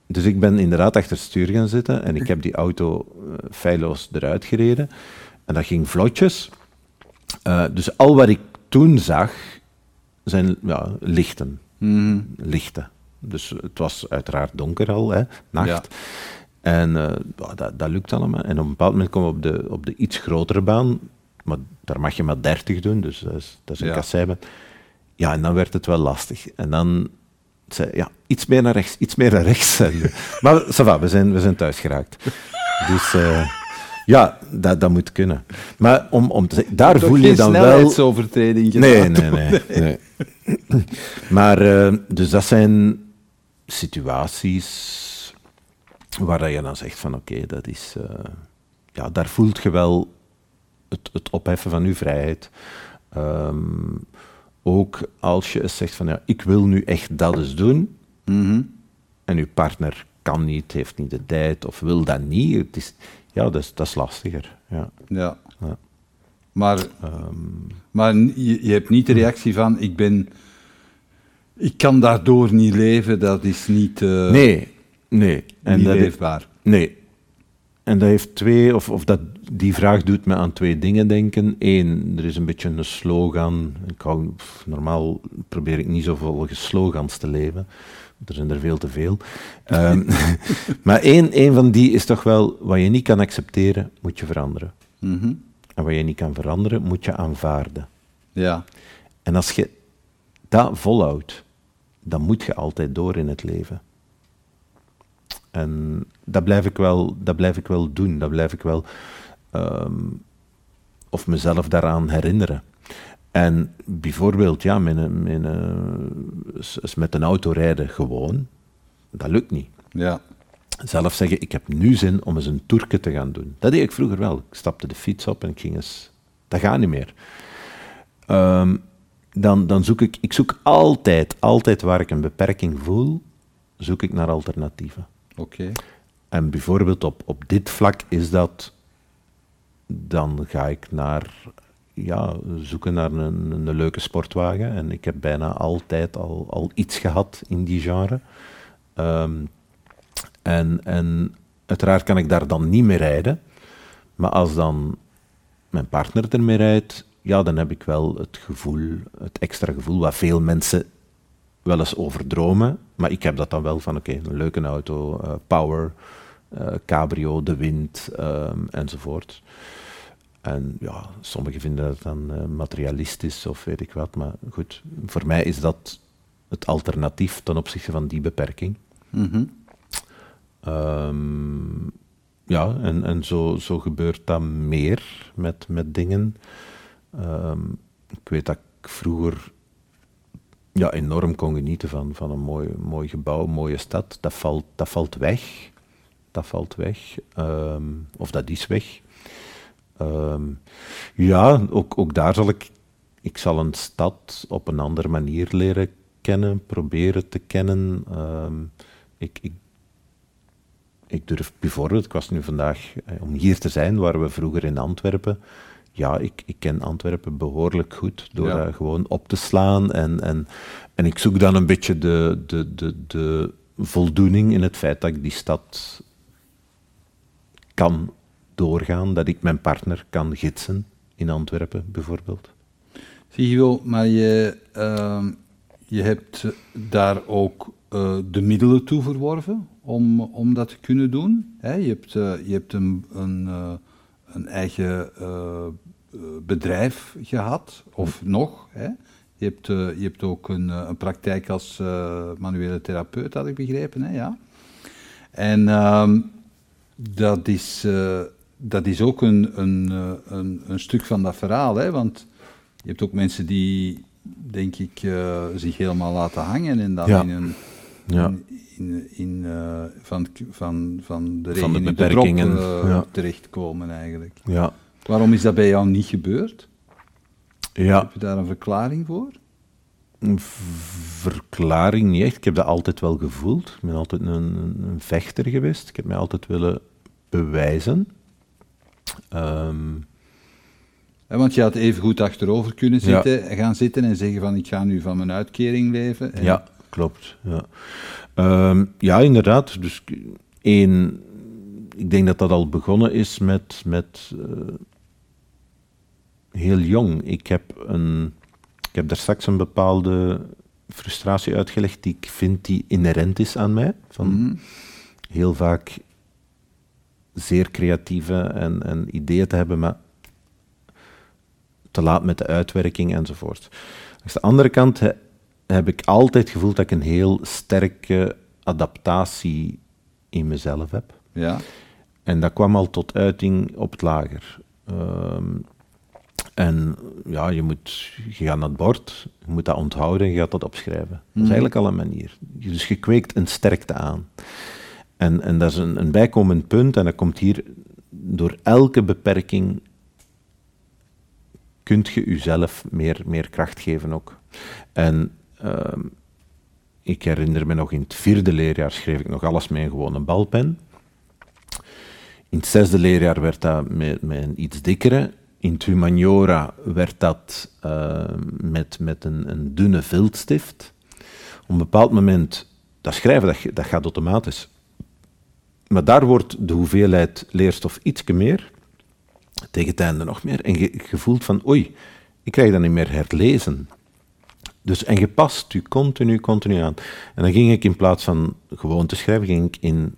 dus ik ben inderdaad achter het stuur gaan zitten. En ik heb die auto eh, feilloos eruit gereden. En dat ging vlotjes. Eh, dus al wat ik toen zag, zijn ja, lichten. Mhm. Lichten. Dus het was uiteraard donker al, hè, nacht. Ja. En eh, dat, dat lukt allemaal. En op een bepaald moment komen we op de, op de iets grotere baan. Maar daar mag je maar 30 doen, dus dat is, dat is een Ja. kasseibaan. Ja, en dan werd het wel lastig. En dan zei ja, iets meer naar rechts, iets meer naar rechts. Maar va, we zijn, we zijn thuis geraakt. Dus eh, ja, dat, dat moet kunnen. Maar om, om te zeggen, daar voel je dan wel... snelheidsovertreding. Nee, nee, nee. nee. maar, eh, dus dat zijn situaties waar je dan zegt van oké, dat is... eh, ja, daar voelt je wel het, het opheffen van je vrijheid. Ehm, ook als je eens zegt van ja, ik wil nu echt dat eens doen Mhm. en uw partner kan niet, heeft niet de tijd of wil dat niet. Het is, ja, dat is, dat is lastiger. Ja. Ja. Ja. Maar, Ehm, maar je, je hebt niet de reactie van, ik ben... Ik kan daardoor niet leven, dat is niet, eh nee, nee. En niet dat heeft- leefbaar. Nee. En dat heeft twee, of, of dat, die vraag doet me aan twee dingen denken. Eén, er is een beetje een slogan. Ik hou, normaal probeer ik niet zo volgens slogans te leven. Er zijn er veel te veel. Ehm, maar één, één van die is toch wel, wat je niet kan accepteren, moet je veranderen. Mhm. En wat je niet kan veranderen, moet je aanvaarden. Ja. En als je dat volhoudt, dan moet je altijd door in het leven. En dat blijf ik wel, dat blijf ik wel doen. Dat blijf ik wel... ehm, of mezelf daaraan herinneren. En bijvoorbeeld, ja, mijn, met een auto rijden gewoon. Dat lukt niet. Ja. Zelf zeggen, ik heb nu zin om eens een toerke te gaan doen. Dat deed ik vroeger wel. Ik stapte de fiets op en ik ging eens... Dat gaat niet meer. Ehm, dan, dan zoek ik... Ik zoek altijd, altijd waar ik een beperking voel, zoek ik naar alternatieven. Oké. En bijvoorbeeld op, op dit vlak is dat... Dan ga ik naar... Ja, zoeken naar een, een leuke sportwagen. En ik heb bijna altijd al, al iets gehad in die genre. Ehm, en, en uiteraard kan ik daar dan niet mee rijden. Maar als dan mijn partner ermee rijdt, ja, dan heb ik wel het gevoel, het extra gevoel, wat veel mensen wel eens overdromen. Maar ik heb dat dan wel van, oké, een leuke auto, eh, power, eh, cabrio, de wind, ehm, enzovoort. En ja, sommigen vinden dat dan eh, materialistisch of weet ik wat. Maar goed, voor mij is dat het alternatief ten opzichte van die beperking. Mhm. Ehm, ja, en, en zo, zo gebeurt dat meer met, met dingen. Ehm, ik weet dat ik vroeger ja, enorm kon genieten van, van een mooi, mooi gebouw, een mooie stad. Dat valt, dat valt weg. Dat valt weg. Ehm, of dat is weg. Ehm, ja, ook, ook daar zal ik... Ik zal een stad op een andere manier leren kennen, proberen te kennen. Ehm, ik, ik ik durf bijvoorbeeld, ik was nu vandaag, eh, om hier te zijn, waren we vroeger in Antwerpen. Ja, ik, ik ken Antwerpen behoorlijk goed door Ja. daar gewoon op te slaan. En, en, en ik zoek dan een beetje de, de, de, de voldoening in het feit dat ik die stad kan doorgaan, dat ik mijn partner kan gidsen in Antwerpen bijvoorbeeld. Zie je wel, maar je, ehm, je hebt daar ook eh, de middelen toe verworven om, om dat te kunnen doen. Hè? Je hebt, eh, je hebt een, een, eh, een eigen bedrijf gehad, of nog. Hè? Je, hebt, je hebt ook een, een praktijk als manuele therapeut, had ik begrepen. Hè? Ja. En ehm, dat, is, dat is ook een, een, eh, een, een stuk van dat verhaal, hè? want je hebt ook mensen die, denk ik, eh, zich helemaal laten hangen en dan Ja. in een, Ja. in, in, in, eh, van, van, van de Van de drop beperkingen, ja. terechtkomen eigenlijk. Ja. Waarom is dat bij jou niet gebeurd? ja, Heb je daar een verklaring voor? Een verklaring niet echt. Ik heb dat altijd wel gevoeld. Ik ben altijd een, een vechter geweest. Ik heb mij altijd willen bewijzen. Ehm, want je had even goed achterover kunnen Ja. zitten, gaan zitten en zeggen van ik ga nu van mijn uitkering leven. En- ja, klopt. Ja. Ehm, ja, inderdaad. Dus één, ik denk dat dat al begonnen is met, met eh, heel jong. Ik heb, een, ik heb daar straks een bepaalde frustratie uitgelegd die ik vind die inherent is aan mij. Van, Mhm. heel vaak zeer creatieve en, en ideeën te hebben, maar te laat met de uitwerking enzovoort. Aan de andere kant he- heb ik altijd gevoeld dat ik een heel sterke adaptatie in mezelf heb. Ja. En dat kwam al tot uiting op het lager. Ehm, en ja, je, moet, je gaat naar het bord, je moet dat onthouden en je gaat dat opschrijven. Dat is Mhm. eigenlijk al een manier. Dus je kweekt een sterkte aan. En, en dat is een, een bijkomend punt, en dat komt hier door elke beperking kunt je jezelf meer, meer kracht geven ook. En ehm, ik herinner me nog in het vierde leerjaar schreef ik nog alles met een gewone balpen. In het zesde leerjaar werd dat met, met een iets dikkere. In het humaniora werd dat eh, met, met een, een dunne viltstift. Op een bepaald moment, dat schrijven dat gaat automatisch. Maar daar wordt de hoeveelheid leerstof ietsje meer, tegen het einde nog meer. En je, voelt van, oei, ik krijg dat niet meer herlezen. Dus, en je past je continu, continu aan. En dan ging ik in plaats van gewoon te schrijven, ging ik in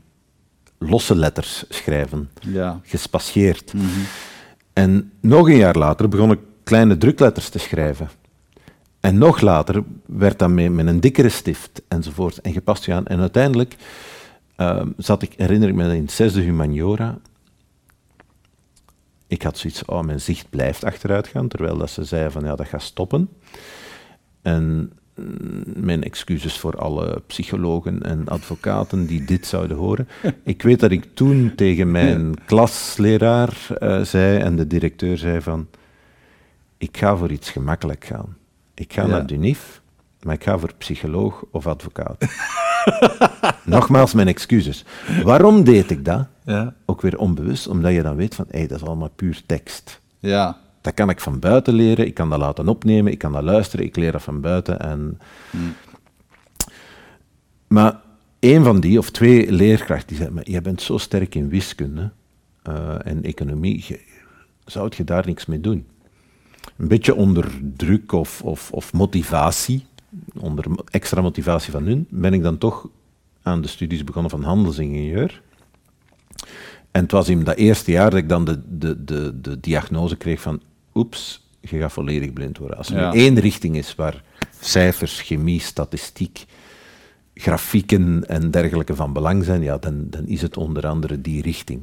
losse letters schrijven, Ja. gespatieerd. Mhm. En nog een jaar later begon ik kleine drukletters te schrijven. En nog later werd dat met, met een dikkere stift enzovoort. En je past je aan. En uiteindelijk, ehm, zat ik, herinner ik me in het zesde humaniora, ik had zoiets, oh, mijn zicht blijft achteruit gaan, terwijl dat ze zeiden van, ja, dat gaat stoppen. En mm, mijn excuses voor alle psychologen en advocaten die dit zouden horen. Ik weet dat ik toen tegen mijn klasleraar eh, zei en de directeur zei van, ik ga voor iets gemakkelijk gaan. Ik ga Ja. naar Dunif, maar ik ga voor psycholoog of advocaat. Nogmaals mijn excuses. Waarom deed ik dat? Ja. Ook weer onbewust, omdat je dan weet van, hé, dat is allemaal puur tekst. Ja. Dat kan ik van buiten leren, ik kan dat laten opnemen, ik kan dat luisteren, ik leer dat van buiten. En... Maar één van die, of twee leerkrachten, die zei, maar jij bent zo sterk in wiskunde eh, en economie, je- zou je daar niks mee doen? Een beetje onder druk of, of, of motivatie, onder extra motivatie van hun, ben ik dan toch aan de studies begonnen van handelsingenieur. En het was in dat eerste jaar dat ik dan de, de, de, de diagnose kreeg van, oeps, je gaat volledig blind worden. Als er Ja. nu één richting is waar cijfers, chemie, statistiek, grafieken en dergelijke van belang zijn, ja, dan, dan is het onder andere die richting.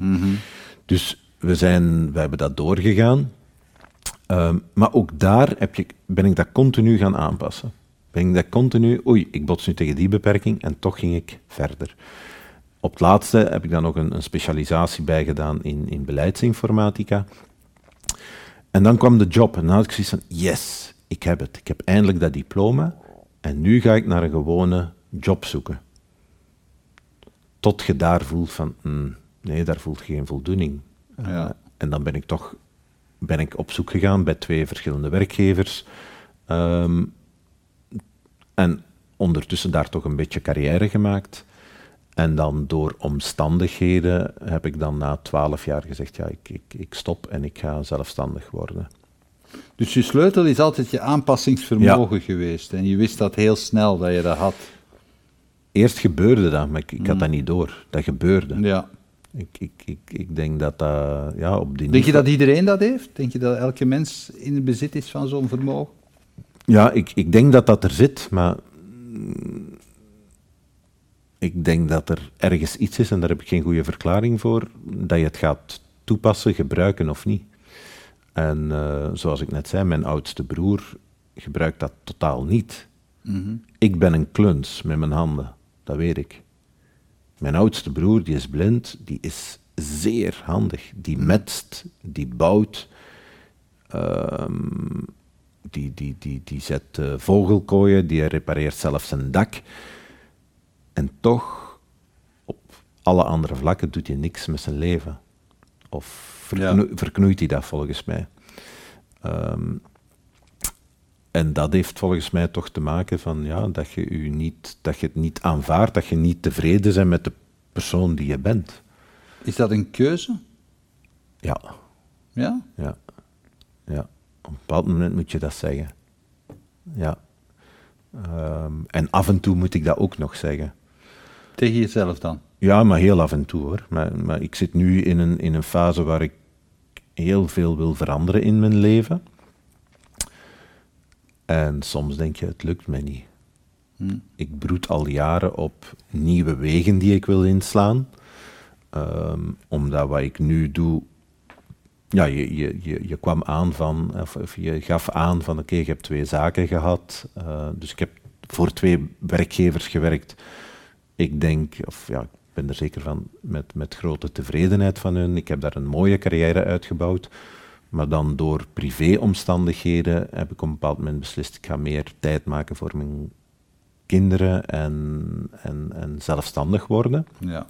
Dus we, zijn, we hebben dat doorgegaan. Ehm, maar ook daar heb je, ben ik dat continu gaan aanpassen. Ben ik dat continu, oei, ik bots nu tegen die beperking en toch ging ik verder. Op het laatste heb ik dan nog een, een specialisatie bijgedaan in, in beleidsinformatica. En dan kwam de job en dan had ik zoiets van, yes, ik heb het. Ik heb eindelijk dat diploma en nu ga ik naar een gewone job zoeken. Tot je daar voelt van, mm, nee, daar voelt geen voldoening. Eh, Ja. en dan ben ik toch ben ik op zoek gegaan bij twee verschillende werkgevers. Ehm, en ondertussen daar toch een beetje carrière gemaakt. En dan door omstandigheden heb ik dan na twaalf jaar gezegd, ja, ik, ik, ik stop en ik ga zelfstandig worden. Dus je sleutel is altijd je aanpassingsvermogen geweest. En je wist dat heel snel dat je dat had. Eerst gebeurde dat, maar ik, ik had dat niet door. Dat gebeurde. Ja. Ik, ik, ik, ik denk dat dat, ja, op die Denk je dat iedereen dat heeft? Denk je dat elke mens in bezit is van zo'n vermogen? Ja, ik, ik denk dat dat er zit, maar ik denk dat er ergens iets is, en daar heb ik geen goede verklaring voor, dat je het gaat toepassen, gebruiken of niet. En eh, zoals ik net zei, mijn oudste broer gebruikt dat totaal niet. Ik ben een kluns met mijn handen, dat weet ik. Mijn oudste broer, die is blind, die is zeer handig. Die metst, die bouwt, ehm, die, die, die, die zet eh, vogelkooien, die repareert zelfs zijn dak. En toch, op alle andere vlakken, doet hij niks met zijn leven. Of verkno- verknoeit hij dat volgens mij. Ehm, en dat heeft volgens mij toch te maken van ja, dat, je u niet, dat je het niet aanvaardt, dat je niet tevreden bent met de persoon die je bent. Is dat een keuze? Ja, Ja? ja, ja. Op een bepaald moment moet je dat zeggen. Ja. Ehm, en af en toe moet ik dat ook nog zeggen. Tegen jezelf dan? Ja, maar heel af en toe hoor. Maar, maar ik zit nu in een, in een fase waar ik heel veel wil veranderen in mijn leven. En soms denk je, het lukt mij niet. Ik broed al jaren op nieuwe wegen die ik wil inslaan. Ehm, omdat wat ik nu doe. Ja, je, je, je, je kwam aan van, of, je gaf aan van, oké, je hebt twee zaken gehad. Eh, dus ik heb voor twee werkgevers gewerkt. Ik denk, of ja, ik ben er zeker van, met, met grote tevredenheid van hun. Ik heb daar een mooie carrière uitgebouwd. Maar dan door privéomstandigheden heb ik op een bepaald moment beslist, ik ga meer tijd maken voor mijn kinderen en, en, en zelfstandig worden. Ja.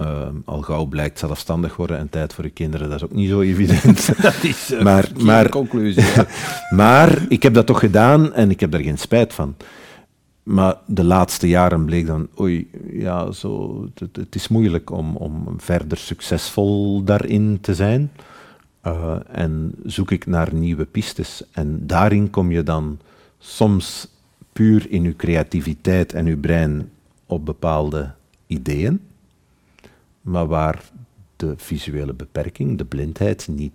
Ehm, al gauw blijkt zelfstandig worden en tijd voor je kinderen, dat is ook niet zo evident. Dat is een Maar- verkeerde maar- conclusie. ja. maar ik heb dat toch gedaan en ik heb daar geen spijt van. Maar de laatste jaren bleek dan, oei, ja, zo, het, het is moeilijk om, om verder succesvol daarin te zijn. Eh, en zoek ik naar nieuwe pistes. En daarin kom je dan soms puur in je creativiteit en je brein op bepaalde ideeën, maar waar de visuele beperking, de blindheid, niet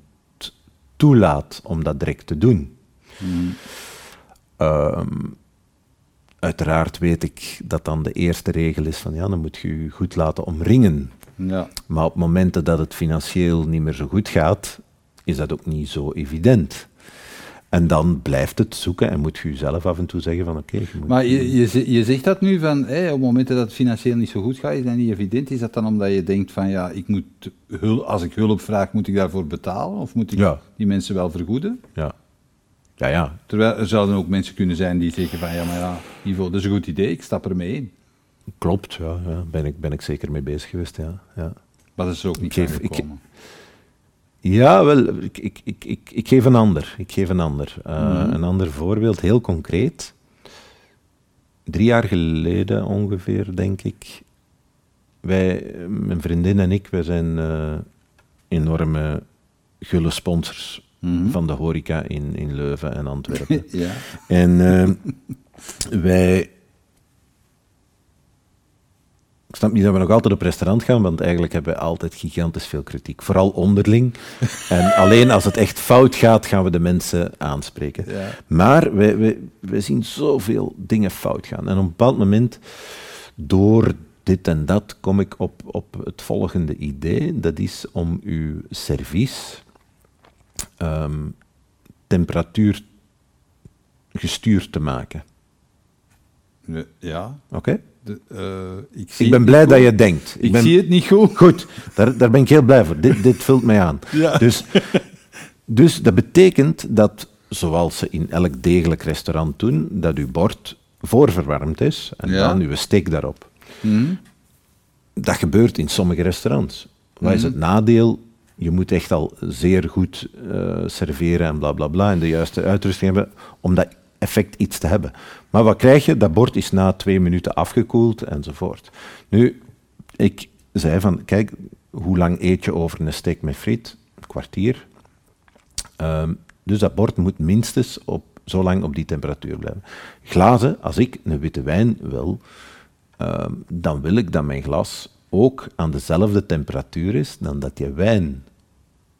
toelaat om dat direct te doen. Ehm, uiteraard weet ik dat dan de eerste regel is van ja, dan moet je je goed laten omringen. Ja. Maar op momenten dat het financieel niet meer zo goed gaat, is dat ook niet zo evident. En dan blijft het zoeken en moet je jezelf af en toe zeggen van oké, moet... Maar je, je, je zegt dat nu van, op momenten dat het financieel niet zo goed gaat, is dat niet evident? Is dat dan omdat je denkt van, ja, ik moet hul, als ik hulp vraag, moet ik daarvoor betalen? Of moet ik Ja. die mensen wel vergoeden? Ja. Ja, ja, Terwijl er zouden ook mensen kunnen zijn die zeggen van, ja, maar ja, Ivo, dat is een goed idee, ik stap ermee in. klopt. Ja, ja. Ben, ik, ben ik zeker mee bezig geweest, ja. ja. Maar dat is er ook niet Ik geef-. Ja, wel, ik, ik, ik, ik, geef een ander. Ik geef een ander. Uh, Een ander voorbeeld, heel concreet. Drie jaar geleden ongeveer, denk ik. Wij, mijn vriendin en ik, wij zijn eh, enorme gulle sponsors Mhm. van de horeca in, in Leuven en Antwerpen. ja. En eh, wij. Ik snap niet dat we nog altijd op restaurant gaan, want eigenlijk hebben we altijd gigantisch veel kritiek. Vooral onderling. En alleen als het echt fout gaat, gaan we de mensen aanspreken. Ja. Maar wij zien zoveel dingen fout gaan. En op een bepaald moment, door dit en dat, kom ik op, op het volgende idee. Dat is om uw servies ehm, temperatuur gestuurd te maken. Ja. Oké? De, eh, ik Ik ben blij dat je denkt. Ik ben, zie het niet goed. Goed, daar, daar ben ik heel blij voor. Dit, dit vult mij aan. Ja. Dus, dus dat betekent dat, zoals ze in elk degelijk restaurant doen, dat uw bord voorverwarmd is en Ja. dan uw steek daarop. Hm? Dat gebeurt in sommige restaurants. Wat is het nadeel? Je moet echt al zeer goed eh, serveren en bla bla bla en de juiste uitrusting hebben om dat effect iets te hebben. Maar wat krijg je? Dat bord is na twee minuten afgekoeld enzovoort. Nu, ik zei van, kijk, hoe lang eet je over een steak met friet? Een kwartier. Ehm, dus dat bord moet minstens op, zo lang op die temperatuur blijven. Glazen, als ik een witte wijn wil, ehm, dan wil ik dat mijn glas ook aan dezelfde temperatuur is dan dat die wijn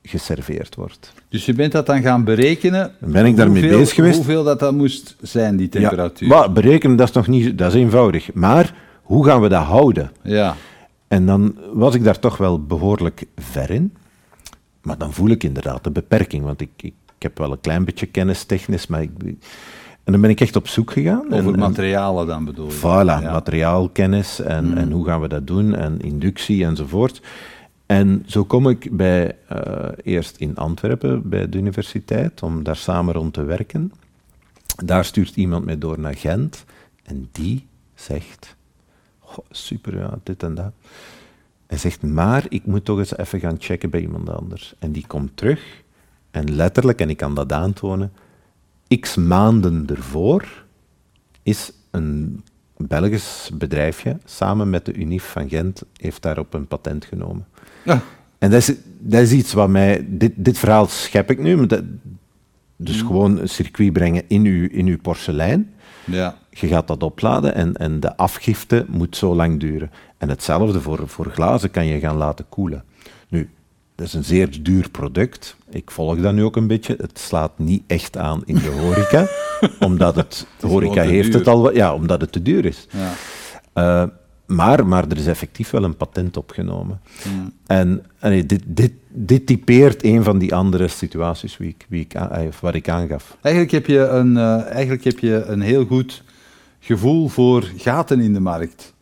geserveerd wordt. Dus je bent dat dan gaan berekenen. Ben ik daarmee hoeveel- bezig geweest. Hoeveel dat, dat moest zijn, die temperatuur. Ja, maar berekenen, dat is nog niet, dat is eenvoudig. Maar hoe gaan we dat houden? Ja. En dan was ik daar toch wel behoorlijk ver in. Maar dan voel ik inderdaad de beperking, want ik, ik, ik heb wel een klein beetje kennis technisch, maar ik, en dan ben ik echt op zoek gegaan. Over en, en- materialen dan bedoel je? Voilà, Ja. materiaalkennis en, en hoe gaan we dat doen en inductie enzovoort. En zo kom ik bij, eh, eerst in Antwerpen bij de universiteit om daar samen rond te werken. Daar stuurt iemand mij door naar Gent en die zegt, "Goh, super ja, dit en dat. Hij zegt, maar ik moet toch eens even gaan checken bij iemand anders. En die komt terug en letterlijk, en ik kan dat aantonen, x maanden ervoor is een Belgisch bedrijfje, samen met de UNIF van Gent, heeft daarop een patent genomen. Ja. En dat is, dat is iets wat mij... Dit, dit verhaal schep ik nu, maar dat, dus gewoon een circuit brengen in uw, in uw porselein. Ja. Je gaat dat opladen en, en de afgifte moet zo lang duren. En hetzelfde voor, voor glazen kan je gaan laten koelen. Nu, dat is een zeer duur product. Ik volg dat nu ook een beetje. Het slaat niet echt aan in de horeca, omdat het... De horeca heeft duur. het al... Ja, omdat het te duur is. Ja. Eh, maar, maar er is effectief wel een patent opgenomen. Hmm. En dit, dit, dit typeert een van die andere situaties wie ik, wie ik, eh, waar ik aangaf. Eigenlijk, heb je een, eh, eigenlijk heb je een heel goed gevoel voor gaten in de markt.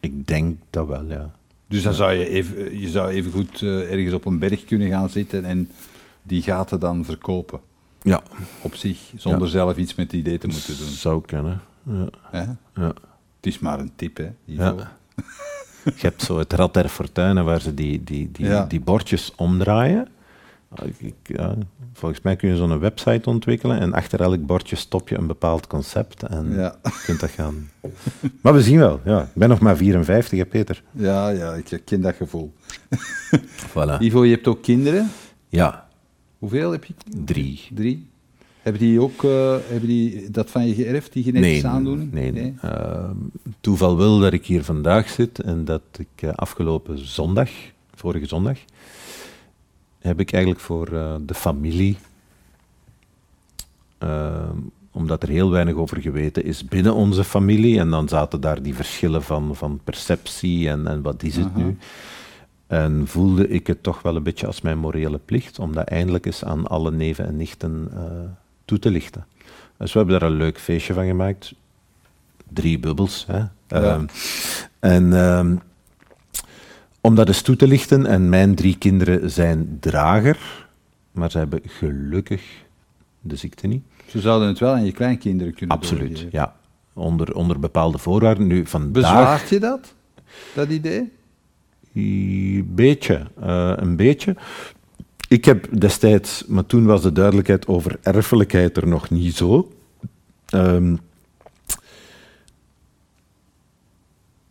Ik denk dat wel, ja. Dus dan zou je even, je zou even goed eh, ergens op een berg kunnen gaan zitten en die gaten dan verkopen. Ja, Op zich, zonder zelf iets met het idee te moeten doen. zou kunnen. Ja, ja. Het is maar een tip, hè? Ivo. Ja. Je hebt zo het Rad der Fortuinen waar ze die, die, die, Ja. die bordjes omdraaien. Ja, volgens mij kun je zo'n website ontwikkelen en achter elk bordje stop je een bepaald concept en Ja. kunt dat gaan. Maar we zien wel, ja. Ik ben nog maar 54, hè, Peter. Ja, ja, ik ken dat gevoel. Voilà. Ivo, je hebt ook kinderen. Ja, Hoeveel heb je? drie. Drie. Hebben die ook eh, hebben die dat van je geërfd, die genetische aandoening? Nee, Ehm, toeval wil dat ik hier vandaag zit en dat ik eh, afgelopen zondag, vorige zondag, heb ik eigenlijk voor eh, de familie ehm, omdat er heel weinig over geweten is binnen onze familie. En dan zaten daar die verschillen van, van perceptie en, en wat is het Aha. nu. En voelde ik het toch wel een beetje als mijn morele plicht om dat eindelijk eens aan alle neven en nichten toe te lichten. Dus we hebben daar een leuk feestje van gemaakt. Drie bubbels. Hè? Ehm, en ehm, om dat eens toe te lichten, en mijn drie kinderen zijn drager, maar ze hebben gelukkig de ziekte niet. Ze zouden het wel aan je kleinkinderen kunnen Absoluut, doorgeven. ja. Onder, onder bepaalde voorwaarden. Nu, vandaag... Bezwaart je dat, dat idee? Een beetje, eh, een beetje. Ik heb destijds, maar toen was de duidelijkheid over erfelijkheid er nog niet zo. Ehm,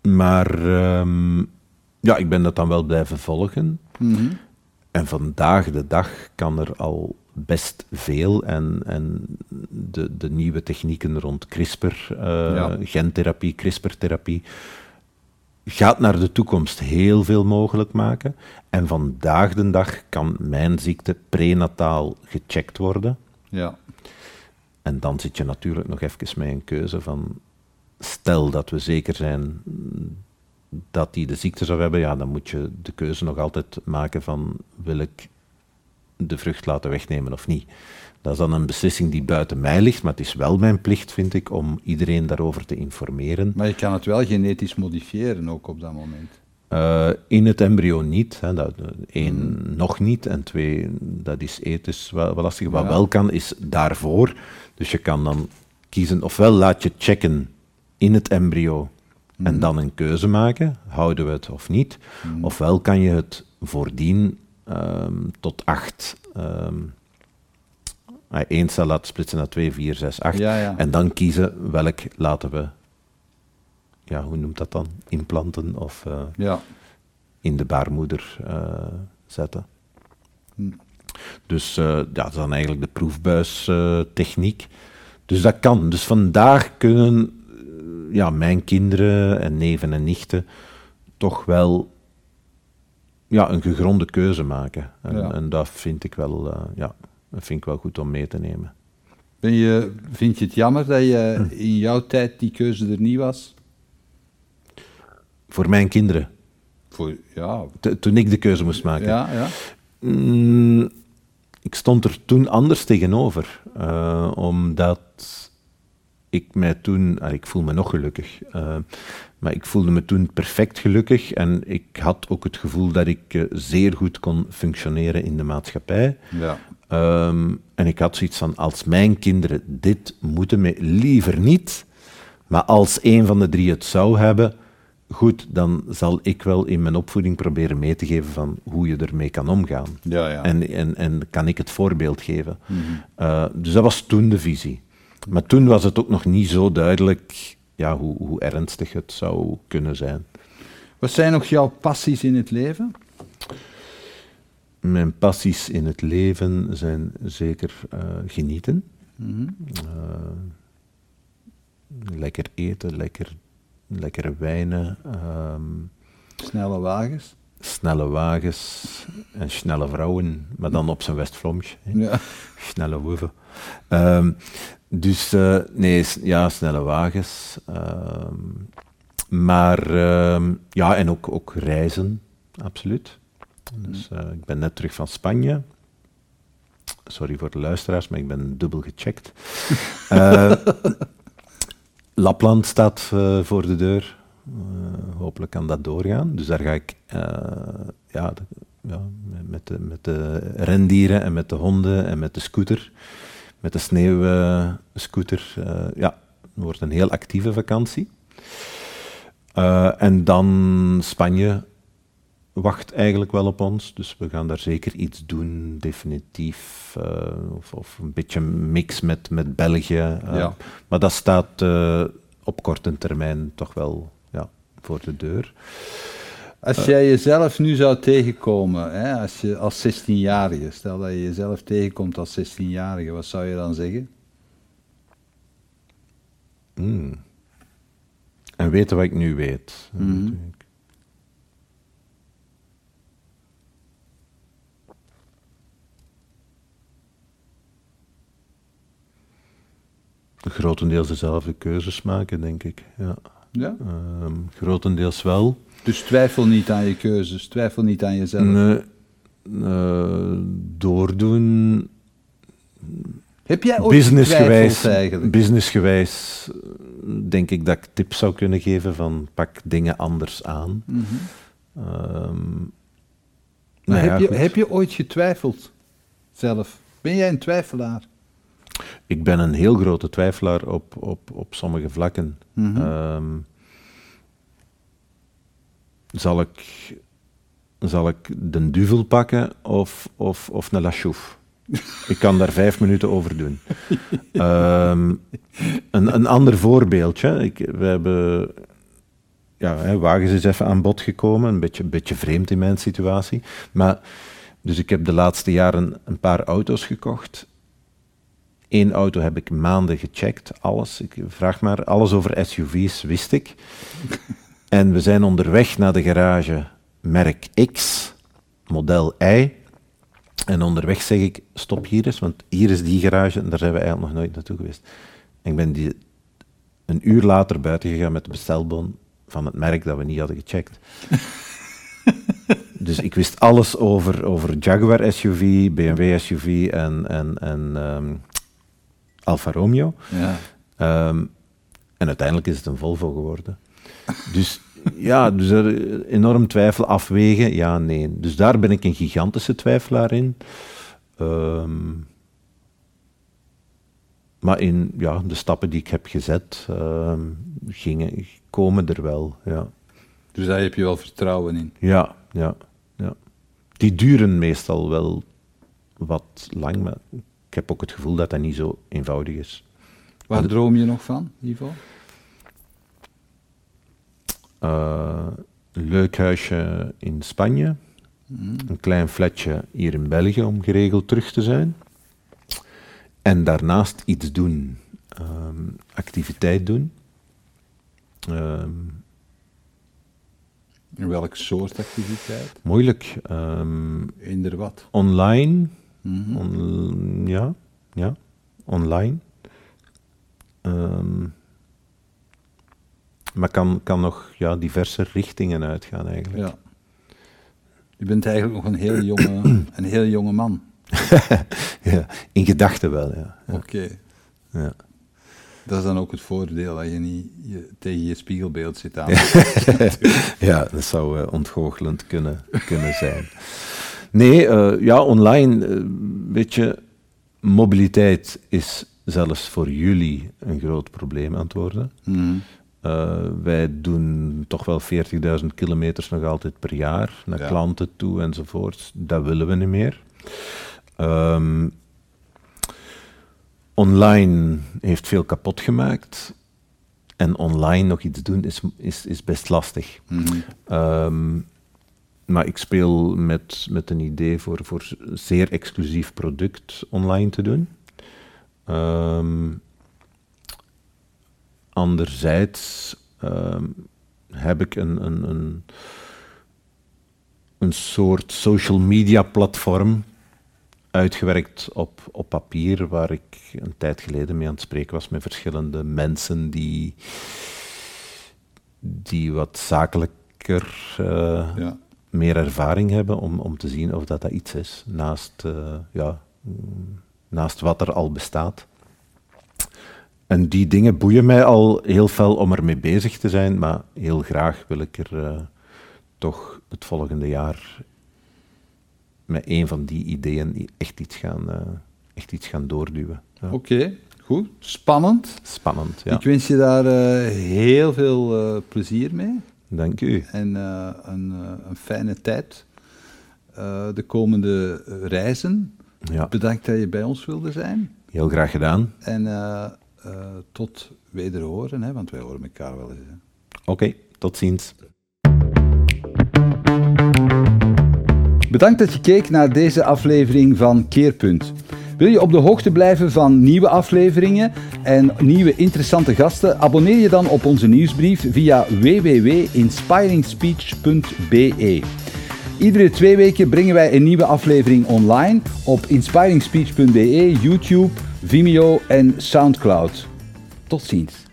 maar ehm, ja, ik ben dat dan wel blijven volgen. Mhm. En vandaag de dag kan er al best veel. En, en de, de nieuwe technieken rond CRISPR, eh, Ja. gentherapie, CRISPR-therapie, gaat naar de toekomst heel veel mogelijk maken. En vandaag de dag kan mijn ziekte prenataal gecheckt worden. Ja. En dan zit je natuurlijk nog even met een keuze van, stel dat we zeker zijn dat die de ziekte zou hebben, ja, dan moet je de keuze nog altijd maken van, wil ik de vrucht laten wegnemen of niet. Dat is dan een beslissing die buiten mij ligt, maar het is wel mijn plicht, vind ik, om iedereen daarover te informeren. Maar je kan het wel genetisch modifiëren ook op dat moment. Eh, in het embryo niet. Hè, dat, één, nog niet. En twee, dat is ethisch wel, wel lastig. Wat Ja. wel kan, is daarvoor. Dus je kan dan kiezen, ofwel laat je checken in het embryo en dan een keuze maken, houden we het of niet. Ofwel kan je het voordien ehm, tot acht, ehm, één cel laten splitsen naar twee, vier, zes, acht. Ja, ja. En dan kiezen welk laten we, ja, hoe noemt dat dan? Implanten of eh, Ja. in de baarmoeder eh, zetten. Hm. Dus eh, ja, dat is dan eigenlijk de proefbuistechniek. dus dat kan. Dus vandaag kunnen ja, mijn kinderen en neven en nichten toch wel ja, een gegronde keuze maken. En, Ja. en dat vind ik wel, ja, dat vind ik wel goed om mee te nemen. Ben je, vind je het jammer dat je in jouw tijd die keuze er niet was? Voor mijn kinderen, Voor, ja, t- toen ik de keuze moest maken. ja, ja. Mm, ik stond er toen anders tegenover, eh, omdat ik mij toen, ah, ik voel me nog gelukkig, eh, maar ik voelde me toen perfect gelukkig en ik had ook het gevoel dat ik eh, zeer goed kon functioneren in de maatschappij. ja. Ehm, en ik had zoiets van, als mijn kinderen dit moeten, me liever niet, maar als een van de drie het zou hebben, goed, dan zal ik wel in mijn opvoeding proberen mee te geven van hoe je ermee kan omgaan. Ja, ja. En, en, en kan ik het voorbeeld geven. Eh, dus dat was toen de visie. Maar toen was het ook nog niet zo duidelijk ja, hoe, hoe ernstig het zou kunnen zijn. Wat zijn nog jouw passies in het leven? Mijn passies in het leven zijn zeker eh, genieten. Mhm. Eh, lekker eten, lekker, lekkere wijnen, ehm, Snelle wagens? snelle wagens en snelle vrouwen, maar dan op zijn Westvlomsch. hè. Ja. Snelle woeven. Ehm, dus eh, nee, ja, snelle wagens. ehm, maar ehm, ja, en ook, ook reizen, absoluut. Dus eh, ik ben net terug van Spanje. Sorry voor de luisteraars, maar ik ben dubbel gecheckt. Eh, Lapland staat voor de deur. Hopelijk kan dat doorgaan. Dus daar ga ik ja, ja, met, de, met de rendieren en met de honden en met de scooter, met de sneeuwscooter. eh ja, het wordt een heel actieve vakantie. Eh, en dan Spanje wacht eigenlijk wel op ons, dus we gaan daar zeker iets doen, definitief. eh, of, of een beetje mix met, met België. Ja. Maar dat staat op korte termijn toch wel ja, voor de deur. Als jij jezelf nu zou tegenkomen, hè, als, je, als 16-jarige, stel dat je jezelf tegenkomt als 16-jarige, wat zou je dan zeggen? Hmm. En weten wat ik nu weet. Natuurlijk. grotendeels dezelfde keuzes maken, denk ik. Ja. Ja? Ehm, grotendeels wel. Dus twijfel niet aan je keuzes, twijfel niet aan jezelf. Nee, eh, doordoen, Heb jij ooit businessgewijs, eigenlijk? businessgewijs eh, denk ik dat ik tips zou kunnen geven van pak dingen anders aan. Mhm. Ehm, Maar nou ja, heb, je, heb je ooit getwijfeld zelf? Ben jij een twijfelaar? Ik ben een heel grote twijfelaar op, op, op sommige vlakken. Ehm, zal, ik, zal ik de duvel pakken of, of, of een lachouf? ik kan daar vijf minuten over doen. Ehm, een, een ander voorbeeldje. Ik, we hebben... Ja, hè, wagens is even aan bod gekomen. Een beetje, beetje vreemd in mijn situatie. Maar, dus ik heb de laatste jaren een paar auto's gekocht. Eén auto heb ik maanden gecheckt, alles. Ik vraag maar, alles over SUV's wist ik. En we zijn onderweg naar de garage merk X, model Y. En onderweg zeg ik, stop hier eens, want hier is die garage en daar zijn we eigenlijk nog nooit naartoe geweest. En ik ben die een uur later buiten gegaan met de bestelbon van het merk dat we niet hadden gecheckt. dus ik wist alles over, over Jaguar SUV, BMW SUV en, en, en ehm, Alfa Romeo. Ja. Ehm, en uiteindelijk is het een Volvo geworden. Dus ja, dus er enorm twijfel afwegen, ja, nee. Dus daar ben ik een gigantische twijfelaar in. Ehm, maar in ja, de stappen die ik heb gezet, ehm, gingen, komen er wel, ja. Dus daar heb je wel vertrouwen in. Ja, ja, ja. Die duren meestal wel wat lang, maar ik heb ook het gevoel dat dat niet zo eenvoudig is. Waar droom je nog van, Ivo? Eh, een leuk huisje in Spanje. Een klein flatje hier in België om geregeld terug te zijn. En daarnaast iets doen. Ehm, activiteit doen. Ehm, In welk soort activiteit? moeilijk. Ehm, Eender wat. online. Mhm. On- ja, ja. Online. Maar kan, kan nog ja, diverse richtingen uitgaan eigenlijk. Ja. Je bent eigenlijk nog een heel jonge, een heel jonge man. Ja, in gedachten wel, ja. ja. Oké. ja. Dat is dan ook het voordeel, dat je niet je, tegen je spiegelbeeld zit aan. Ja, dat zou eh, ontgoochelend kunnen, kunnen zijn. Nee, eh, ja, online, eh, weet je, mobiliteit is zelfs voor jullie een groot probleem aan het worden. Mhm. Eh, wij doen toch wel 40.000 kilometers nog altijd per jaar naar Ja. klanten toe enzovoort. Dat willen we niet meer. Ehm, online heeft veel kapot gemaakt. En online nog iets doen is, is, is best lastig. Mhm. Ehm, maar ik speel met, met een idee voor, voor zeer exclusief product online te doen. Ehm, anderzijds ehm, heb ik een, een, een, een soort social media platform uitgewerkt op, op papier, waar ik een tijd geleden mee aan het spreken was met verschillende mensen die, die wat zakelijker eh, Ja. meer ervaring hebben om, om te zien of dat, dat iets is, naast, eh, ja, mm, naast wat er al bestaat. En die dingen boeien mij al heel fel om ermee bezig te zijn, maar heel graag wil ik er eh, toch het volgende jaar met een van die ideeën echt iets gaan, eh, echt iets gaan doorduwen. Ja. Oké, goed. Spannend. Spannend, ja. Ik wens je daar eh, heel veel plezier mee. Dank u. En een, een fijne tijd. De komende reizen. Ja, Bedankt dat je bij ons wilde zijn. heel graag gedaan. En tot wederhoren, hè, want wij horen elkaar wel eens. Oké, tot ziens. Bedankt dat je keek naar deze aflevering van Keerpunt. Wil je op de hoogte blijven van nieuwe afleveringen en nieuwe interessante gasten? Abonneer je dan op onze nieuwsbrief via www.inspiringspeech.be. Iedere twee weken brengen wij een nieuwe aflevering online op inspiringspeech.be, YouTube, Vimeo en Soundcloud. Tot ziens.